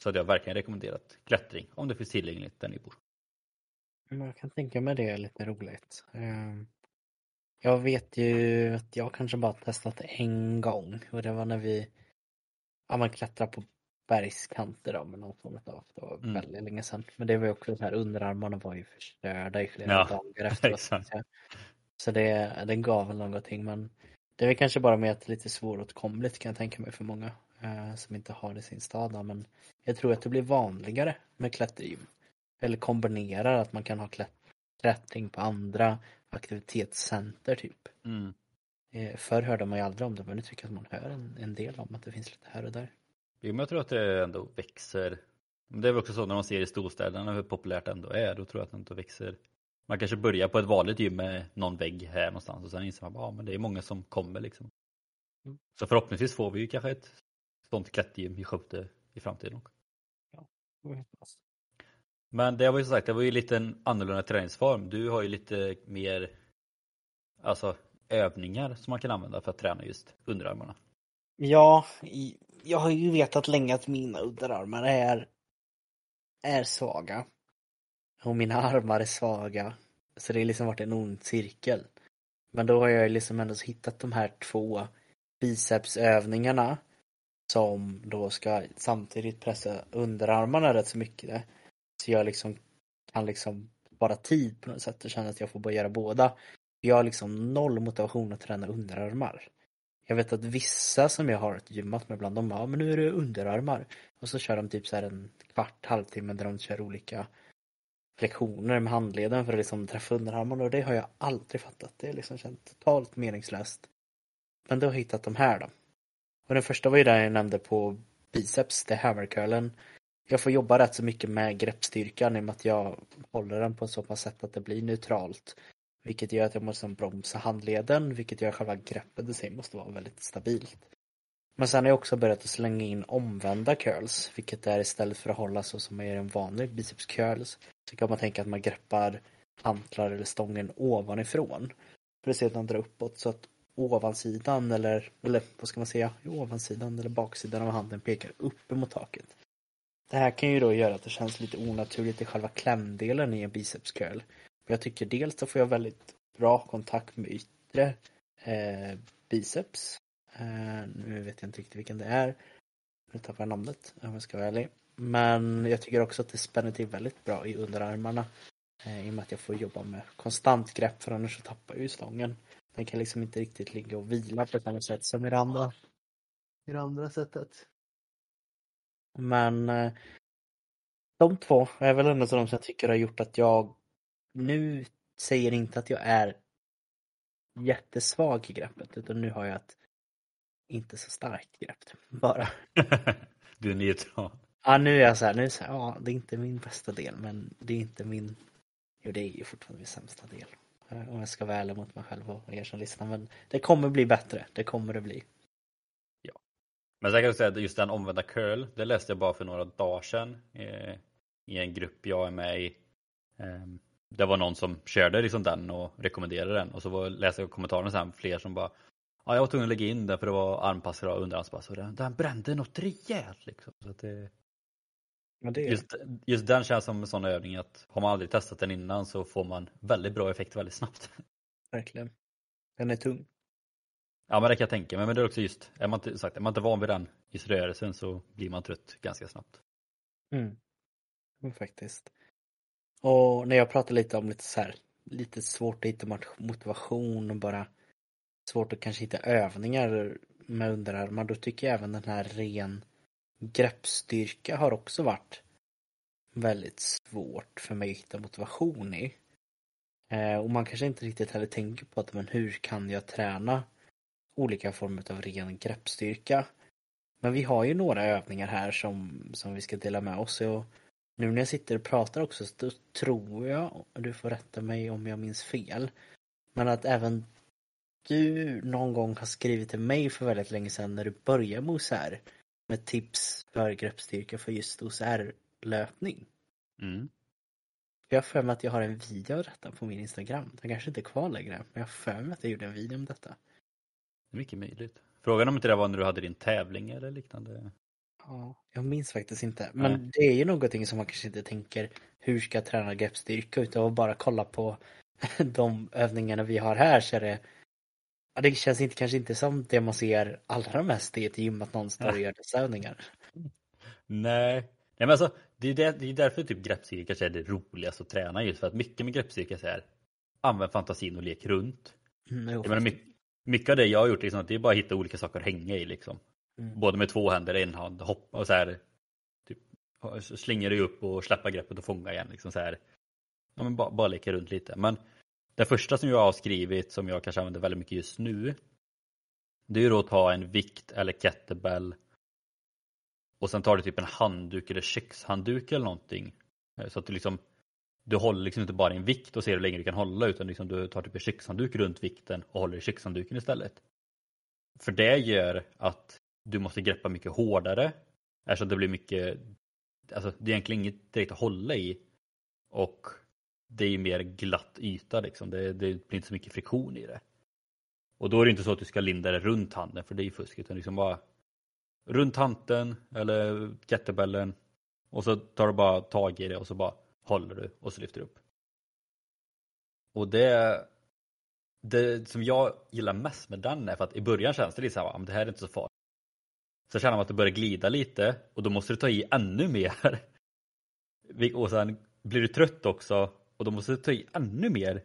så hade jag verkligen rekommenderat klättring om det finns tillgängligt där ni bor. Jag kan tänka mig det är lite roligt. Ehm, jag vet ju att jag kanske bara testat en gång och det var när vi ja, man klättrar på bergskanter då med någon form av, det var Mm. väldigt länge sedan. Men det var ju också så här, underarmarna var ju förstörda i flera Ja, dagar efteråt. Så- det, den gav väl någonting men det är väl kanske bara med att det är lite svåråtkomligt kan jag tänka mig för många eh, som inte har det i sin stad. då. Men jag tror att det blir vanligare med klättergym. Eller kombinerar att man kan ha klätt- klättring på andra aktivitetscenter typ. Mm. Eh, förr hörde man ju aldrig om det men nu tycker jag att man hör en, en del om att det finns lite här och där. Jo, men jag tror att det ändå växer. Det är väl också så när man ser i storstäderna hur populärt det ändå är. Då tror jag att det ändå växer. Man kanske börjar på ett vanligt gym med någon vägg här någonstans och sen inser man att ja, men det är många som kommer liksom. Mm. Så förhoppningsvis får vi ju kanske ett sånt klättergym i Skövde i framtiden också. Men det var ju som sagt, det var ju lite en annorlunda träningsform. Du har ju lite mer alltså övningar som man kan använda för att träna just underarmarna. Ja, jag har ju vetat länge att mina underarmar är, är svaga. Och mina armar är svaga. Så det har liksom varit en ond cirkel. Men då har jag liksom ändå hittat de här två bicepsövningarna som då ska samtidigt pressa underarmarna rätt så mycket. Så jag liksom kan liksom spara tid på något sätt och känna att jag får bara göra båda. Jag har liksom noll motivation att träna underarmar. Jag vet att vissa som jag har gymmat med ibland, de bara, "Ja, men nu är det underarmar. Och så kör de typ så här en kvart, halvtimme där de kör olika lektioner med handleden för att liksom träffa underarmarna och det har jag aldrig fattat. Det är liksom känt totalt meningslöst. Men då har jag hittat de här då. Och den första var ju den jag nämnde på biceps, det är hammercurlen. Jag får jobba rätt så mycket med greppstyrkan i och med att jag håller den på ett så pass sätt att det blir neutralt. Vilket gör att jag måste bromsa handleden, vilket gör att själva greppet i sig måste vara väldigt stabilt. Men sen har jag också börjat att slänga in omvända curls, vilket är istället för att hålla så som man gör en vanlig biceps curls, så kan man tänka att man greppar hantlar eller stången ovanifrån. För att sedan dra uppåt så att ovansidan eller, eller vad ska man säga, ovansidan eller baksidan av handen pekar upp emot taket. Det här kan ju då göra att det känns lite onaturligt i själva klämdelen i en biceps curl. För jag tycker dels så får jag väldigt bra kontakt med yttre eh, biceps. Eh, nu vet jag inte riktigt vilken det är. Nu tappar jag namnet om jag ska vara ärlig. Men jag tycker också att det spänner till väldigt bra i underarmarna. Eh, I och med att jag får jobba med konstant grepp för annars så tappar jag ju stången. Den kan liksom inte riktigt ligga och vila på samma sätt som i det andra, i det andra sättet. Men eh, de två är väl ändå de som jag tycker har gjort att jag nu säger inte att jag är jättesvag i greppet utan nu har jag ett inte så starkt grepp typ, bara. du är neutral. Ja nu är jag så här, nu är jag så här, ja det är inte min bästa del men det är inte min, jo det är ju fortfarande min sämsta del. Eh, om jag ska vara ärlig mot mig själv och er som lyssnar men det kommer bli bättre, det kommer det bli. Men sen kan jag säga att just den omvända curl, det läste jag bara för några dagar sedan eh, i en grupp jag är med i. Eh, det var någon som körde liksom den och rekommenderade den och så var, läste jag kommentarerna sen fler som bara Ja, jag var tvungen att lägga in den för det var armpass och underarmspass och den, den brände något rejält liksom. Så att det, men det just, just den känns som en sån övning att har man aldrig testat den innan så får man väldigt bra effekt väldigt snabbt. verkligen. Den är tung. Ja men det kan jag tänka mig, men det är också just, är man inte, sagt, är man inte van vid den just rörelsen så blir man trött ganska snabbt. Mm. Mm, faktiskt. Och när jag pratar lite om lite så här, lite svårt att hitta mot- motivation och bara svårt att kanske hitta övningar med underarmar, då tycker jag även den här ren greppstyrka har också varit väldigt svårt för mig att hitta motivation i. Eh, och man kanske inte riktigt heller tänker på att men hur kan jag träna olika former av ren greppstyrka? Men vi har ju några övningar här som, som vi ska dela med oss och nu när jag sitter och pratar också så tror jag, och du får rätta mig om jag minns fel, men att även du någon gång har skrivit till mig för väldigt länge sedan när du började med OCR med tips för greppstyrka för just OCR-löpning. Mm. Jag har för mig att jag har en video av detta på min Instagram. Den kanske inte är kvar längre, men jag har för mig att jag gjorde en video om detta. Mycket möjligt. Frågan om inte det var när du hade din tävling eller liknande? Ja, jag minns faktiskt inte. Men Nej. det är ju någonting som man kanske inte tänker hur ska jag träna greppstyrka utan att bara kolla på de övningarna vi har här så är det det känns inte, kanske inte som det man ser allra mest i ett gym att någon står och gör dessa övningar. Nej. Nej men alltså det är, det, det är därför typ greppstyrka kanske är det roligaste att träna just för att mycket med greppstyrka är här, använd fantasin och lek runt. Mm, jo, Jag menar, mycket, mycket av det jag har gjort liksom, det är bara att hitta olika saker att hänga i liksom. Mm. Både med två händer, en hand, hoppa och så här. Typ, slinga dig upp och släppa greppet och fånga igen. Liksom så här. Ja, men bara, bara leka runt lite. Men det första som jag har skrivit som jag kanske använder väldigt mycket just nu. Det är ju då att ta en vikt eller kettlebell. Och sen tar du typ en handduk eller kökshandduk eller någonting. Eh, så att du liksom du håller liksom inte bara i en vikt och ser hur länge du kan hålla utan liksom du tar typ en kökshandduk runt vikten och håller i kökshandduken istället. För det gör att du måste greppa mycket hårdare eftersom det blir mycket Alltså det är egentligen inget direkt att hålla i och det är ju mer glatt yta liksom. Det, det blir inte så mycket friktion i det. Och då är det inte så att du ska linda det runt handen för det är ju fusk utan liksom bara runt handen eller kettlebellen och så tar du bara tag i det och så bara håller du och så lyfter du upp. Och det, det som jag gillar mest med den är för att i början känns det lite såhär, ah, det här är inte så farligt. Så känner man att det börjar glida lite och då måste du ta i ännu mer. Och sen blir du trött också och då måste ta i ännu mer.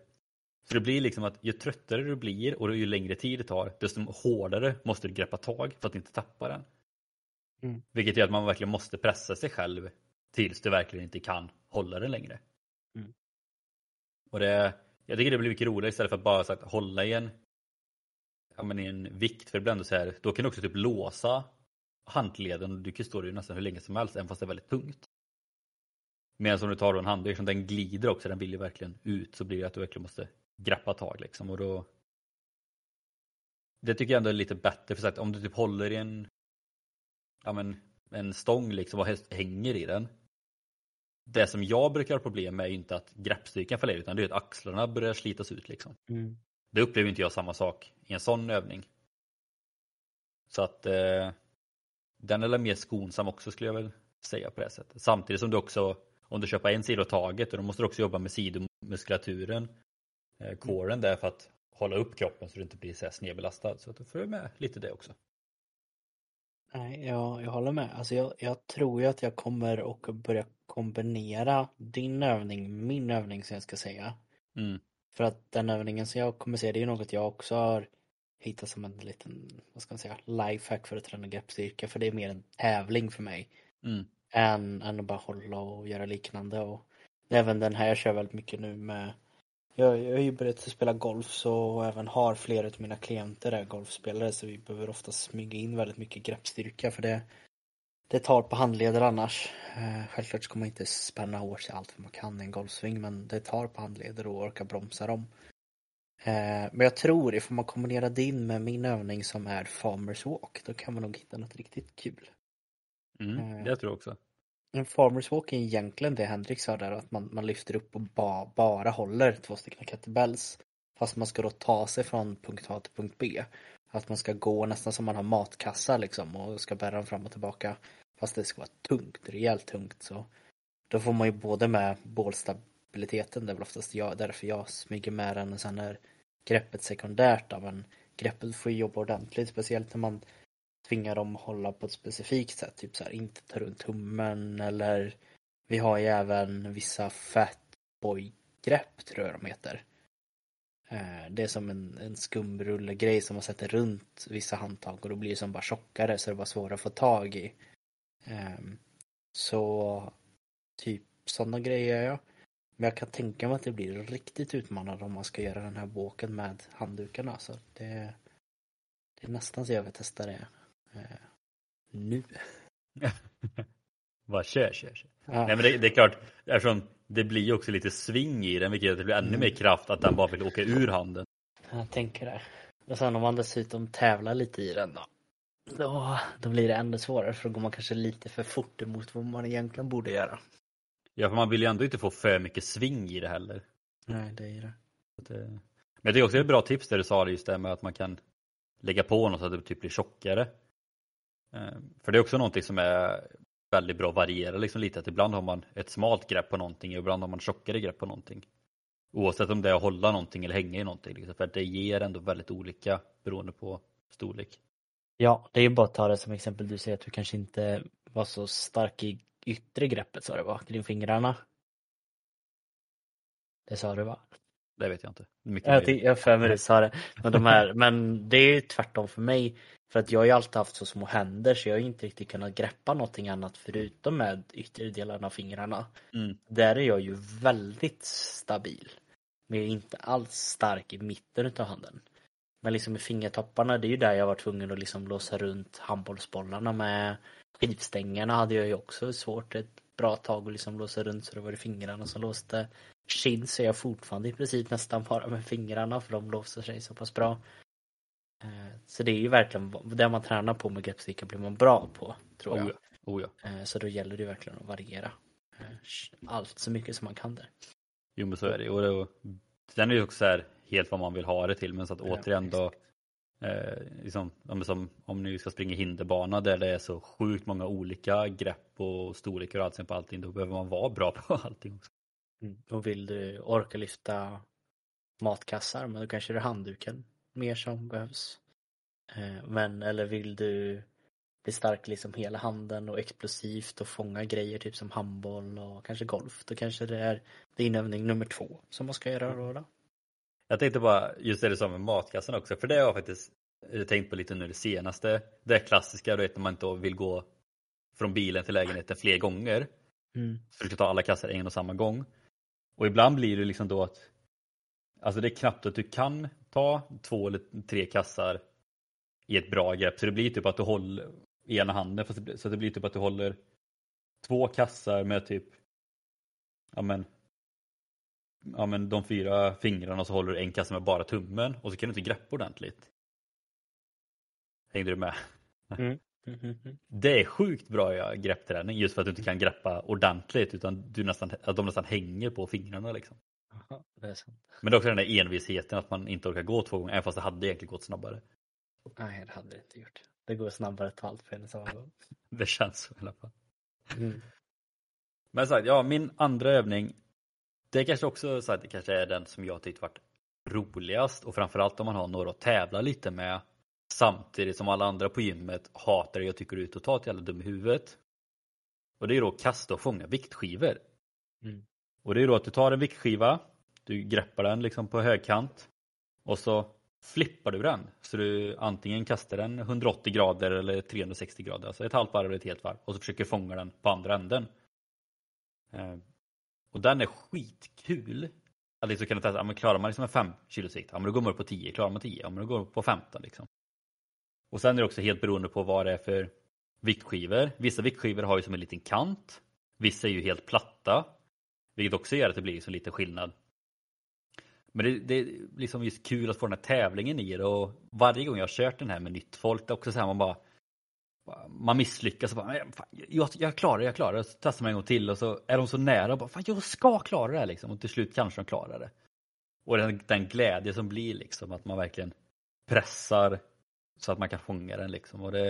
Så det blir liksom att ju tröttare du blir och ju längre tid det tar desto hårdare måste du greppa tag för att inte tappa den. Mm. Vilket gör att man verkligen måste pressa sig själv tills du verkligen inte kan hålla den längre. Mm. Och det, jag tycker det blir mycket roligare istället för att bara så att hålla i en, ja, men i en vikt. För ändå så här, då kan du också typ låsa handleden och du kan stå där nästan hur länge som helst även fast det är väldigt tungt. Medan om du tar då en handduk som den glider också, den vill ju verkligen ut så blir det att du verkligen måste greppa tag liksom och då Det tycker jag ändå är lite bättre för att om du typ håller i en Ja men en stång liksom och hänger i den Det som jag brukar ha problem med är ju inte att greppstyrkan faller utan det är att axlarna börjar slitas ut liksom. Mm. Det upplever inte jag samma sak i en sån övning. Så att eh, den är mer skonsam också skulle jag väl säga på det sättet. Samtidigt som du också, om du köper en sida taget, då måste du också jobba med sidomuskulaturen, eh, coren där för att hålla upp kroppen så du inte blir så här snedbelastad. Så att då får du med lite det också. Nej, jag, jag håller med. Alltså jag, jag tror ju att jag kommer att börja kombinera din övning min övning som jag ska säga. Mm. För att den övningen som jag kommer se det är ju något jag också har hittat som en liten, vad ska man säga, lifehack för att träna greppstyrka. För det är mer en tävling för mig. Mm. Än, än att bara hålla och göra liknande. Och även den här jag kör väldigt mycket nu med jag, jag har ju börjat spela golf så även har flera av mina klienter är golfspelare så vi behöver ofta smyga in väldigt mycket greppstyrka för det det tar på handleder annars. Eh, självklart ska man inte spänna hårt sig allt vad man kan i en golfsving men det tar på handleder och orka bromsa dem. Eh, men jag tror ifall man kombinerar din med min övning som är Farmers Walk då kan man nog hitta något riktigt kul. Mm. Eh. Det tror jag också. En farmers walk är egentligen det Henrik sa där att man, man lyfter upp och ba, bara håller två stycken kettlebells. Fast man ska då ta sig från punkt A till punkt B. Att man ska gå nästan som man har matkassa liksom och ska bära dem fram och tillbaka. Fast det ska vara tungt, rejält tungt så. Då får man ju både med bålstabiliteten, det är väl oftast jag, därför jag smyger med den och sen är greppet sekundärt då, men greppet får ju jobba ordentligt, speciellt när man tvinga dem att hålla på ett specifikt sätt, typ så här inte ta runt tummen eller vi har ju även vissa fatboy-grepp tror jag de heter. Eh, det är som en, en skumrullegrej som man sätter runt vissa handtag och då blir det som bara tjockare så det är bara svårare att få tag i. Ehm, så typ sådana grejer gör jag. Men jag kan tänka mig att det blir riktigt utmanande om man ska göra den här båken med handdukarna. Så det, det är nästan så jag vill testa det eh, nu. Bara kör, kör, kör. Ja. Nej men det, det är klart, eftersom det blir ju också lite sving i den vilket gör att det blir ännu Mm. mer kraft att den bara vill åka ur handen. Jag tänker det. Och sen om man dessutom tävlar lite i den då. Då, då blir det ännu svårare för då går man kanske lite för fort emot vad man egentligen borde göra. Ja för man vill ju ändå inte få för mycket sving i det heller. Nej, det är det. Att det- Men jag tycker också det är ett bra tips där du sa det just det med att man kan lägga på något så att det typ blir tjockare. Eh, för det är också någonting som är väldigt bra att variera liksom lite. Att ibland har man ett smalt grepp på någonting och ibland har man tjockare grepp på någonting. Oavsett om det är att hålla någonting eller hänga i någonting. Liksom, för det ger ändå väldigt olika beroende på storlek. Ja, det är ju bara att ta det som exempel. Du säger att du kanske inte var så stark i yttre greppet sa du va? Kring fingrarna. Det sa du va? Det vet jag inte. Mycket jag har för mig du sa det. Men, de här, men det är ju tvärtom för mig. För att jag har ju alltid haft så små händer så jag har inte riktigt kunnat greppa någonting annat förutom med yttre delarna av fingrarna. Mm. Där är jag ju väldigt stabil. Men jag är inte alls stark i mitten utav handen. Men liksom med fingertopparna, det är ju där jag var tvungen att liksom låsa runt handbollsbollarna med. Skivstängerna hade jag ju också svårt ett bra tag att liksom låsa runt så det var det fingrarna som låste. Chins är jag fortfarande i princip nästan bara med fingrarna för de låser sig så pass bra. Eh, så det är ju verkligen det man tränar på med greppstyrka blir man bra på, tror jag. Oh ja. Oh ja. Eh, så då gäller det verkligen att variera eh, allt så mycket som man kan där. Jo men så är det och det, sen är det också så här helt vad man vill ha det till men så att ja, återigen då eh, liksom, som, om ni ska springa hinderbana där det är så sjukt många olika grepp och storlekar och allting på allting då behöver man vara bra på allting också. Mm. Och vill du orka lyfta matkassar men då kanske det är handduken mer som behövs. Eh, men eller vill du bli stark liksom hela handen och explosivt och fånga grejer typ som handboll och kanske golf. Då kanske det är din övning nummer två som man ska göra då. då. Jag tänkte bara just det som med matkassan också för det har jag faktiskt tänkt på lite nu det senaste. Det klassiska du vet när man inte vill gå från bilen till lägenheten fler gånger. Mm. Försöka ta alla kassar en och samma gång. Och ibland blir det liksom då att Alltså det är knappt att du kan ta två eller tre kassar i ett bra grepp. Så det blir typ att du håller ena handen. Så det blir typ att du håller två kassar med typ ja men, ja men de fyra fingrarna och så håller du en kasse med bara tummen och så kan du inte greppa ordentligt. Hängde du med? Mm. Mm, mm, mm. Det är sjukt bra greppträning just för att du inte kan greppa ordentligt utan du nästan, att de nästan hänger på fingrarna. Liksom. Aha, det är. Men det är också den där envisheten att man inte orkar gå två gånger även fast det hade egentligen gått snabbare. Nej det hade det inte gjort. Det går snabbare att ta allt på en samma gång. det känns så i alla fall. Mm. Men sagt, ja min andra övning det kanske också så att det kanske är den som jag tyckte varit roligast och framförallt om man har några att tävla lite med Samtidigt som alla andra på gymmet hatar det jag tycker du är totalt jävla dum i huvudet. Och det är då att kasta och fånga viktskivor. Mm. Och det är då att du tar en viktskiva, du greppar den liksom på högkant och så flippar du den. Så du antingen kastar den 180 grader eller 360 grader, alltså ett halvt varv eller ett helt varv och så försöker fånga den på andra änden. Eh, och den är skitkul. Att liksom kunna testa, ja, men klarar man liksom en 5 kilos vikt, ja men då går man upp på 10, klarar man 10, ja men då går man upp på 15 liksom. Och sen är det också helt beroende på vad det är för viktskivor. Vissa viktskivor har ju som en liten kant. Vissa är ju helt platta. Vilket också gör att det blir så lite skillnad. Men det, det, är liksom just kul att få den här tävlingen i det och varje gång jag har kört den här med nytt folk, det är också så här man bara man misslyckas och bara, jag, jag klarar det, jag klarar det. Så testar man en gång till och så är de så nära och bara, fan jag ska klara det här liksom. Och till slut kanske de klarar det. Och den, den glädje som blir liksom att man verkligen pressar så att man kan fånga den liksom. Och det,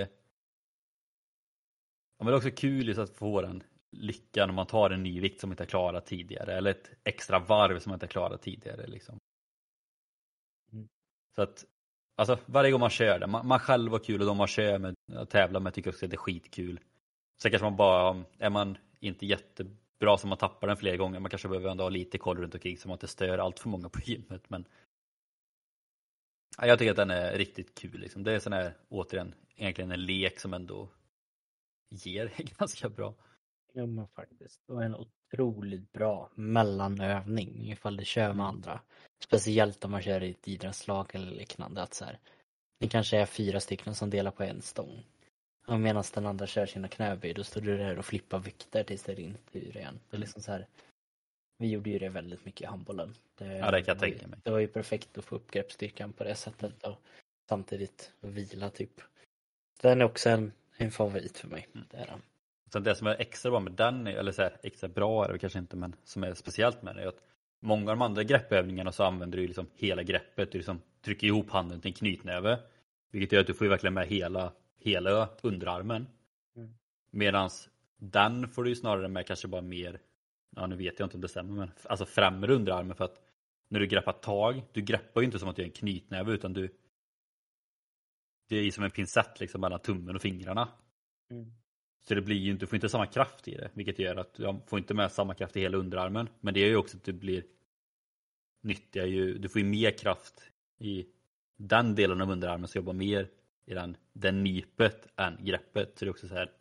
ja, men det är också kul just att få den lyckan om man tar en ny vikt som man inte har klarat tidigare eller ett extra varv som man inte har klarat tidigare. Liksom. Mm. Så att alltså, varje gång man kör det, man, man själv har kul och de man kör med och tävlar med tycker också att det är skitkul. Sen kanske man bara, är man inte jättebra så man tappar den flera gånger, man kanske behöver ändå ha lite koll runt omkring så man inte stör allt för många på gymmet. Men jag tycker att den är riktigt kul. Liksom. Det är sån här, återigen, egentligen en lek som ändå ger ganska bra. Ja men faktiskt. Och en otroligt bra mellanövning ifall du kör med mm. andra. Speciellt om man kör i ett idrottslag eller liknande. Att så här, det kanske är fyra stycken som delar på en stång. Och medan den andra kör sina knäböj då står du där och flippar vikter tills det är din tur igen. Det är liksom så här, vi gjorde ju det väldigt mycket i handbollen. Det, ja, det kan jag tänka mig. Det var ju perfekt att få upp greppstyrkan på det sättet och samtidigt vila typ. Den är också en, en favorit för mig. Mm. Det, är den. Sen det som är extra bra med den, eller så här, extra bra är det kanske inte, men som är speciellt med den är att många av de andra greppövningarna så använder du liksom hela greppet. Du liksom trycker ihop handen till en knytnäve. Vilket gör att du får verkligen med hela, hela underarmen. Mm. Medans den får du snarare med kanske bara mer ja nu vet jag inte om det stämmer, men alltså främre underarmen för att när du greppar tag, du greppar ju inte som att du är en knytnäve utan du det är som en pincett liksom mellan tummen och fingrarna. Mm. Så det blir ju inte, du får inte samma kraft i det, vilket gör att du får inte med samma kraft i hela underarmen. Men det gör ju också att du blir nyttiga ju, du får ju mer kraft i den delen av underarmen som jobbar mer i den, den nypet än greppet. Så det är också så här,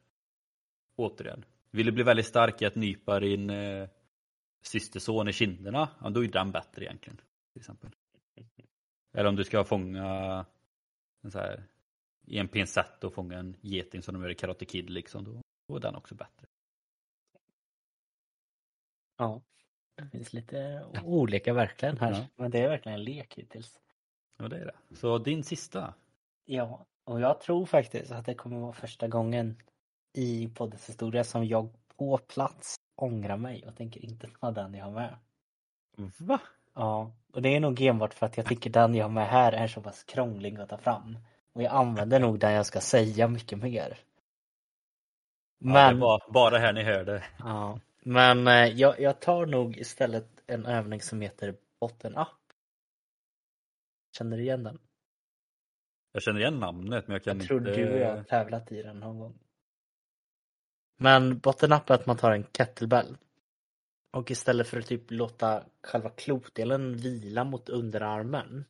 återigen, vill du bli väldigt stark i att nypa din eh, systerson i kinderna, ja, då är den bättre egentligen. Till exempel. Eller om du ska fånga en så här, i en pincett och fånga en geting som de gör i Karate Kid liksom, då, då är den också bättre. Ja, det finns lite olika verkligen här. Ja. Men det är verkligen en lek hittills. Ja det är det. Så din sista? Ja, och jag tror faktiskt att det kommer vara första gången i poddens historia som jag på plats ångrar mig och tänker inte ta den jag har med. Va? Ja, och det är nog enbart för att jag tycker den jag har med här är så pass krånglig att ta fram. Och jag använder nog den jag ska säga mycket mer. Ja, Men, var bara här ni hörde. ja, men eh, jag, jag tar nog istället en övning som heter bottom up. Känner du igen den? Jag känner igen namnet men jag kan Jag tror inte... du och jag har tävlat i den någon gång. Men bottom up är att man tar en kettlebell. Och istället för att typ låta själva klotdelen vila mot underarmen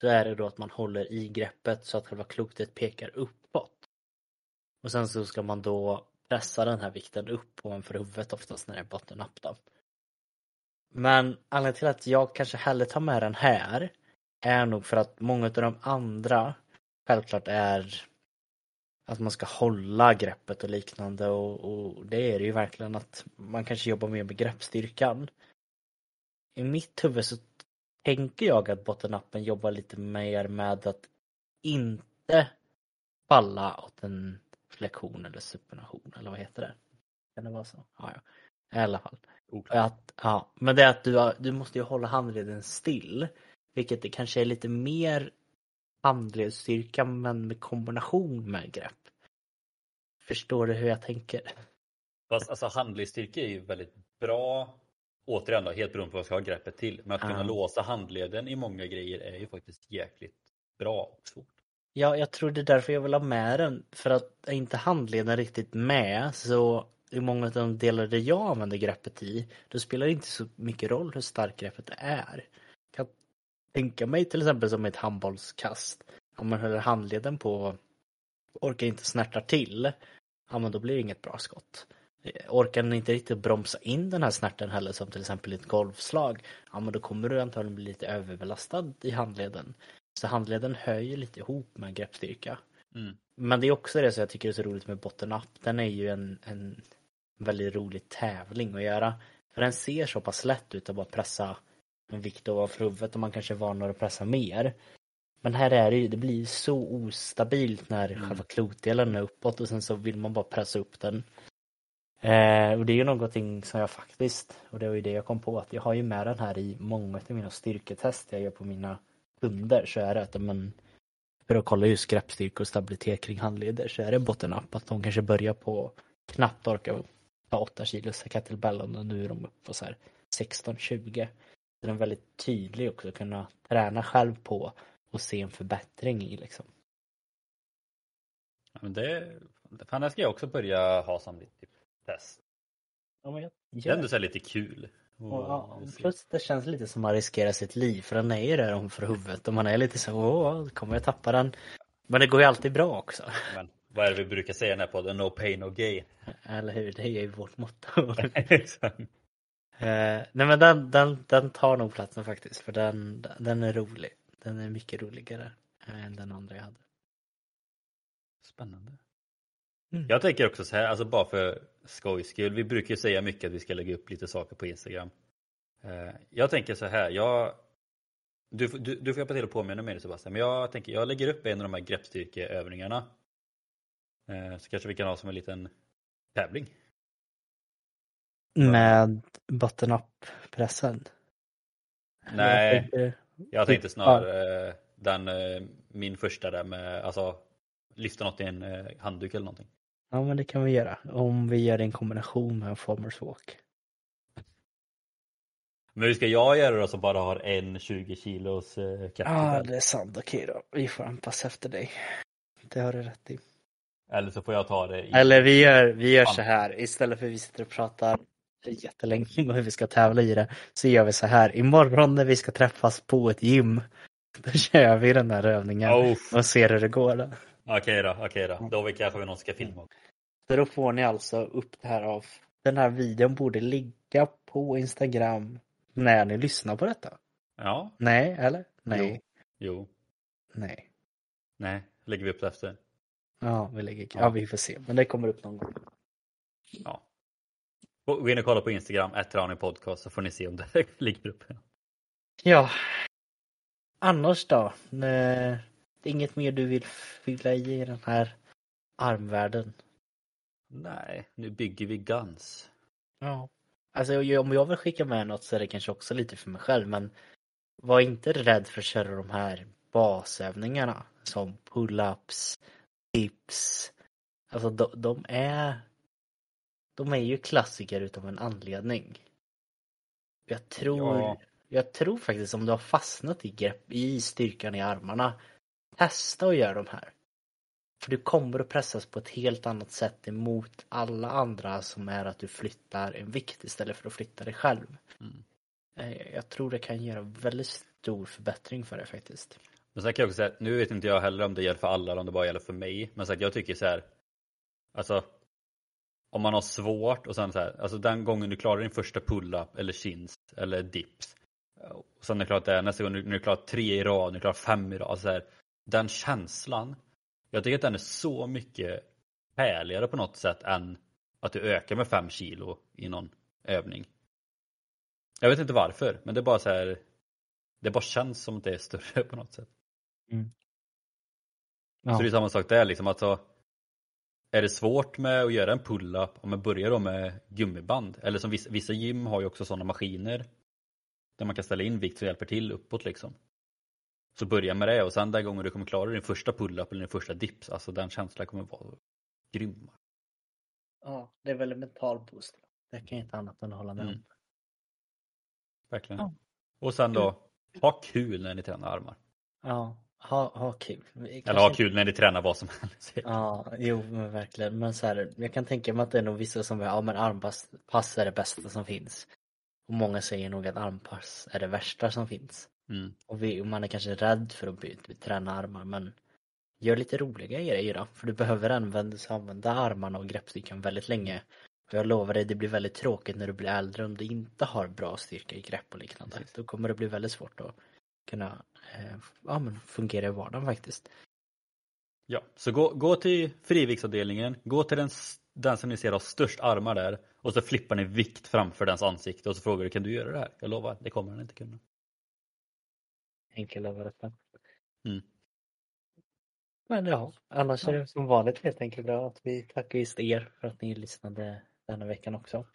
så är det då att man håller i greppet så att själva klotet pekar uppåt. Och sen så ska man då pressa den här vikten upp ovanför huvudet oftast när det är bottom up då. Men anledningen till att jag kanske hellre tar med den här är nog för att många av de andra självklart är att man ska hålla greppet och liknande och, och det är det ju verkligen att man kanske jobbar mer med greppstyrkan. I mitt huvud så tänker jag att bottom-upen jobbar lite mer med att inte falla åt en flexion eller supination eller vad heter det? Kan det vara så? Ja, ja. I alla fall. Oklart. Att, ja, men det är att du, du måste ju hålla handleden still. Vilket det kanske är lite mer handledsstyrka men med kombination med grepp. Förstår du hur jag tänker? Fast alltså handledsstyrka är ju väldigt bra. Återigen då, helt beroende på vad jag ska ha greppet till. Men att kunna Ja. låsa handleden i många grejer är ju faktiskt jäkligt bra och svårt. Ja, jag tror det är därför jag vill ha med den. För att är inte handleden riktigt med så i många av de delar där jag använder greppet i, då spelar det inte så mycket roll hur starkt greppet är. Tänka mig till exempel som ett handbollskast. Om man håller handleden på orkar inte snärtar till, ja men då blir det inget bra skott. Eh, Orkar den inte riktigt bromsa in den här snärten heller som till exempel i ett golfslag, ja men då kommer du antagligen bli lite överbelastad i handleden. Så handleden höjer lite ihop med greppstyrka. Mm. Men det är också det som jag tycker är så roligt med bottom up. Den är ju en, en väldigt rolig tävling att göra. För den ser så pass lätt ut att bara pressa vikt ovanför huvudet och man kanske är van att pressa mer. Men här är det ju, det blir så ostabilt när Mm. själva klotdelen är uppåt och sen så vill man bara pressa upp den. Eh, och det är ju någonting som jag faktiskt, och det var ju det jag kom på, att jag har ju med den här i många av mina styrketest jag gör på mina kunder så är det att men, för att kolla just greppstyrka och stabilitet kring handleder så är det bottom up att de kanske börjar på knappt orka ta 8 kilos kettlebellen och nu är de uppe på så här 16-20. Den är väldigt tydlig också att kunna träna själv på och se en förbättring i liksom. Ja, men det, fan, det ska jag också börja ha som lite typ, test. Ja, men jag, Det är ändå så här lite kul. Och, och, ja, plus det känns lite som man riskerar sitt liv för den är ju där om för huvudet och man är lite så åh, kommer jag tappa den? Men det går ju alltid bra också. Men vad är det vi brukar säga i den här podden? No pain, no gain. Eller hur? Det är ju vårt motto. Exakt. Eh, nej men den, den, den tar nog platsen faktiskt för den, den är rolig. Den är mycket roligare eh, än den andra jag hade. Spännande. Mm. Jag tänker också så här, alltså bara för skojs skull. Vi brukar ju säga mycket att vi ska lägga upp lite saker på Instagram. Eh, Jag tänker så här, jag du, du, du får hjälpa till att påminna mig Sebastian, men jag tänker jag lägger upp en av de här greppstyrkeövningarna. Eh, Så kanske vi kan ha som en liten tävling. Med bottom up pressen. Nej. Jag tänkte- Jag tänkte snarare den, eh, min första där med, alltså lyfta något i en eh, handduk eller någonting. Ja men det kan vi göra. Om vi gör en kombination med en farmers walk. Men hur ska jag göra då som bara har en 20 kilos eh, Ja det är sant. Okej då. Vi får anpassa efter dig. det har du rätt i. Eller så får jag ta det i... Eller vi gör, vi gör så här, istället för att vi sitter och pratar jättelänge om hur vi ska tävla i det, så gör vi så här. Imorgon när vi ska träffas på ett gym, då kör vi den här övningen Oh. och ser hur det går. Då. Okej då, okej då. Då vi kanske någon ska filma. Så då får ni alltså upp det här av, den här videon borde ligga på Instagram när ni lyssnar på detta. Ja, Nej, eller? Nej. jo, Nej. nej, lägger vi upp det efter. Ja, vi lägger, ja. Ja. vi får se. Men det kommer upp någon gång. Ja. Gå in och kolla på Instagram, ett podcast så får ni se om det ligger upp. Ja. Annars då? Nej, inget mer du vill fylla i i den här armvärlden? Nej, nu bygger vi Guns. Ja. Alltså om jag vill skicka med något så är det kanske också lite för mig själv men var inte rädd för att köra de här basövningarna som pull-ups, dips. Alltså de, de är de är ju klassiker utav en anledning. Jag tror, Ja. jag tror faktiskt om du har fastnat i grepp, i styrkan i armarna, testa att göra de här. För du kommer att pressas på ett helt annat sätt emot alla andra som är att du flyttar en vikt istället för att flytta dig själv. Mm. Eh, Jag tror det kan göra väldigt stor förbättring för dig faktiskt. Men sen kan jag också säga, nu vet inte jag heller om det gäller för alla eller om det bara gäller för mig. Men så att jag tycker så här, alltså om man har svårt och sen så här, alltså den gången du klarar din första pull-up eller chins eller dips. Och sen när du klarat det, nästa gång när du klarar tre i rad, när du klarar fem i rad. Alltså så här, den känslan, jag tycker att den är så mycket härligare på något sätt än att du ökar med fem kilo i någon övning. Jag vet inte varför, men det är bara så här, det bara känns som att det är större på något sätt. Ja. Så det är samma sak där liksom. Alltså, är det svårt med att göra en pull-up om man börjar då med gummiband? Eller som vissa, vissa gym har ju också sådana maskiner där man kan ställa in vikt som hjälper till uppåt liksom. Så börja med det och sen den gången du kommer klara din första pull-up eller din första dips, alltså den känslan kommer vara grym. ja, det är väl en mental boost. Det kan jag inte annat än att hålla med om. Mm. Verkligen. Ja. Och sen då, ha kul när ni tränar armar. Ja, ha, ha kul. Vi Eller kanske ha kul när ni tränar vad som helst. Ja, jo men verkligen. Men så här, jag kan tänka mig att det är nog vissa som ja men armpass pass är det bästa som finns. Och många säger nog att armpass är det värsta som finns. Mm. Och vi, och man är kanske rädd för att by- träna armar men gör lite roliga grejer då. För du behöver använda, använda armarna och greppstyrkan väldigt länge. Och jag lovar dig, det blir väldigt tråkigt när du blir äldre om du inte har bra styrka i grepp och liknande. Precis. Då kommer det bli väldigt svårt att kunna eh, ja, men fungera i vardagen faktiskt. Ja, så gå, gå till friviktsavdelningen, gå till den, den som ni ser har störst armar där och så flippar ni vikt framför dens ansikte och så frågar du kan du göra det här? Jag lovar, det kommer han inte kunna. Enkel överrätten. Mm. Men ja, annars är det som vanligt helt enkelt bra att vi tackar just er för att ni lyssnade denna veckan också.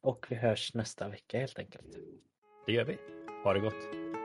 Och vi hörs nästa vecka helt enkelt. Det gör vi. Ha det gott.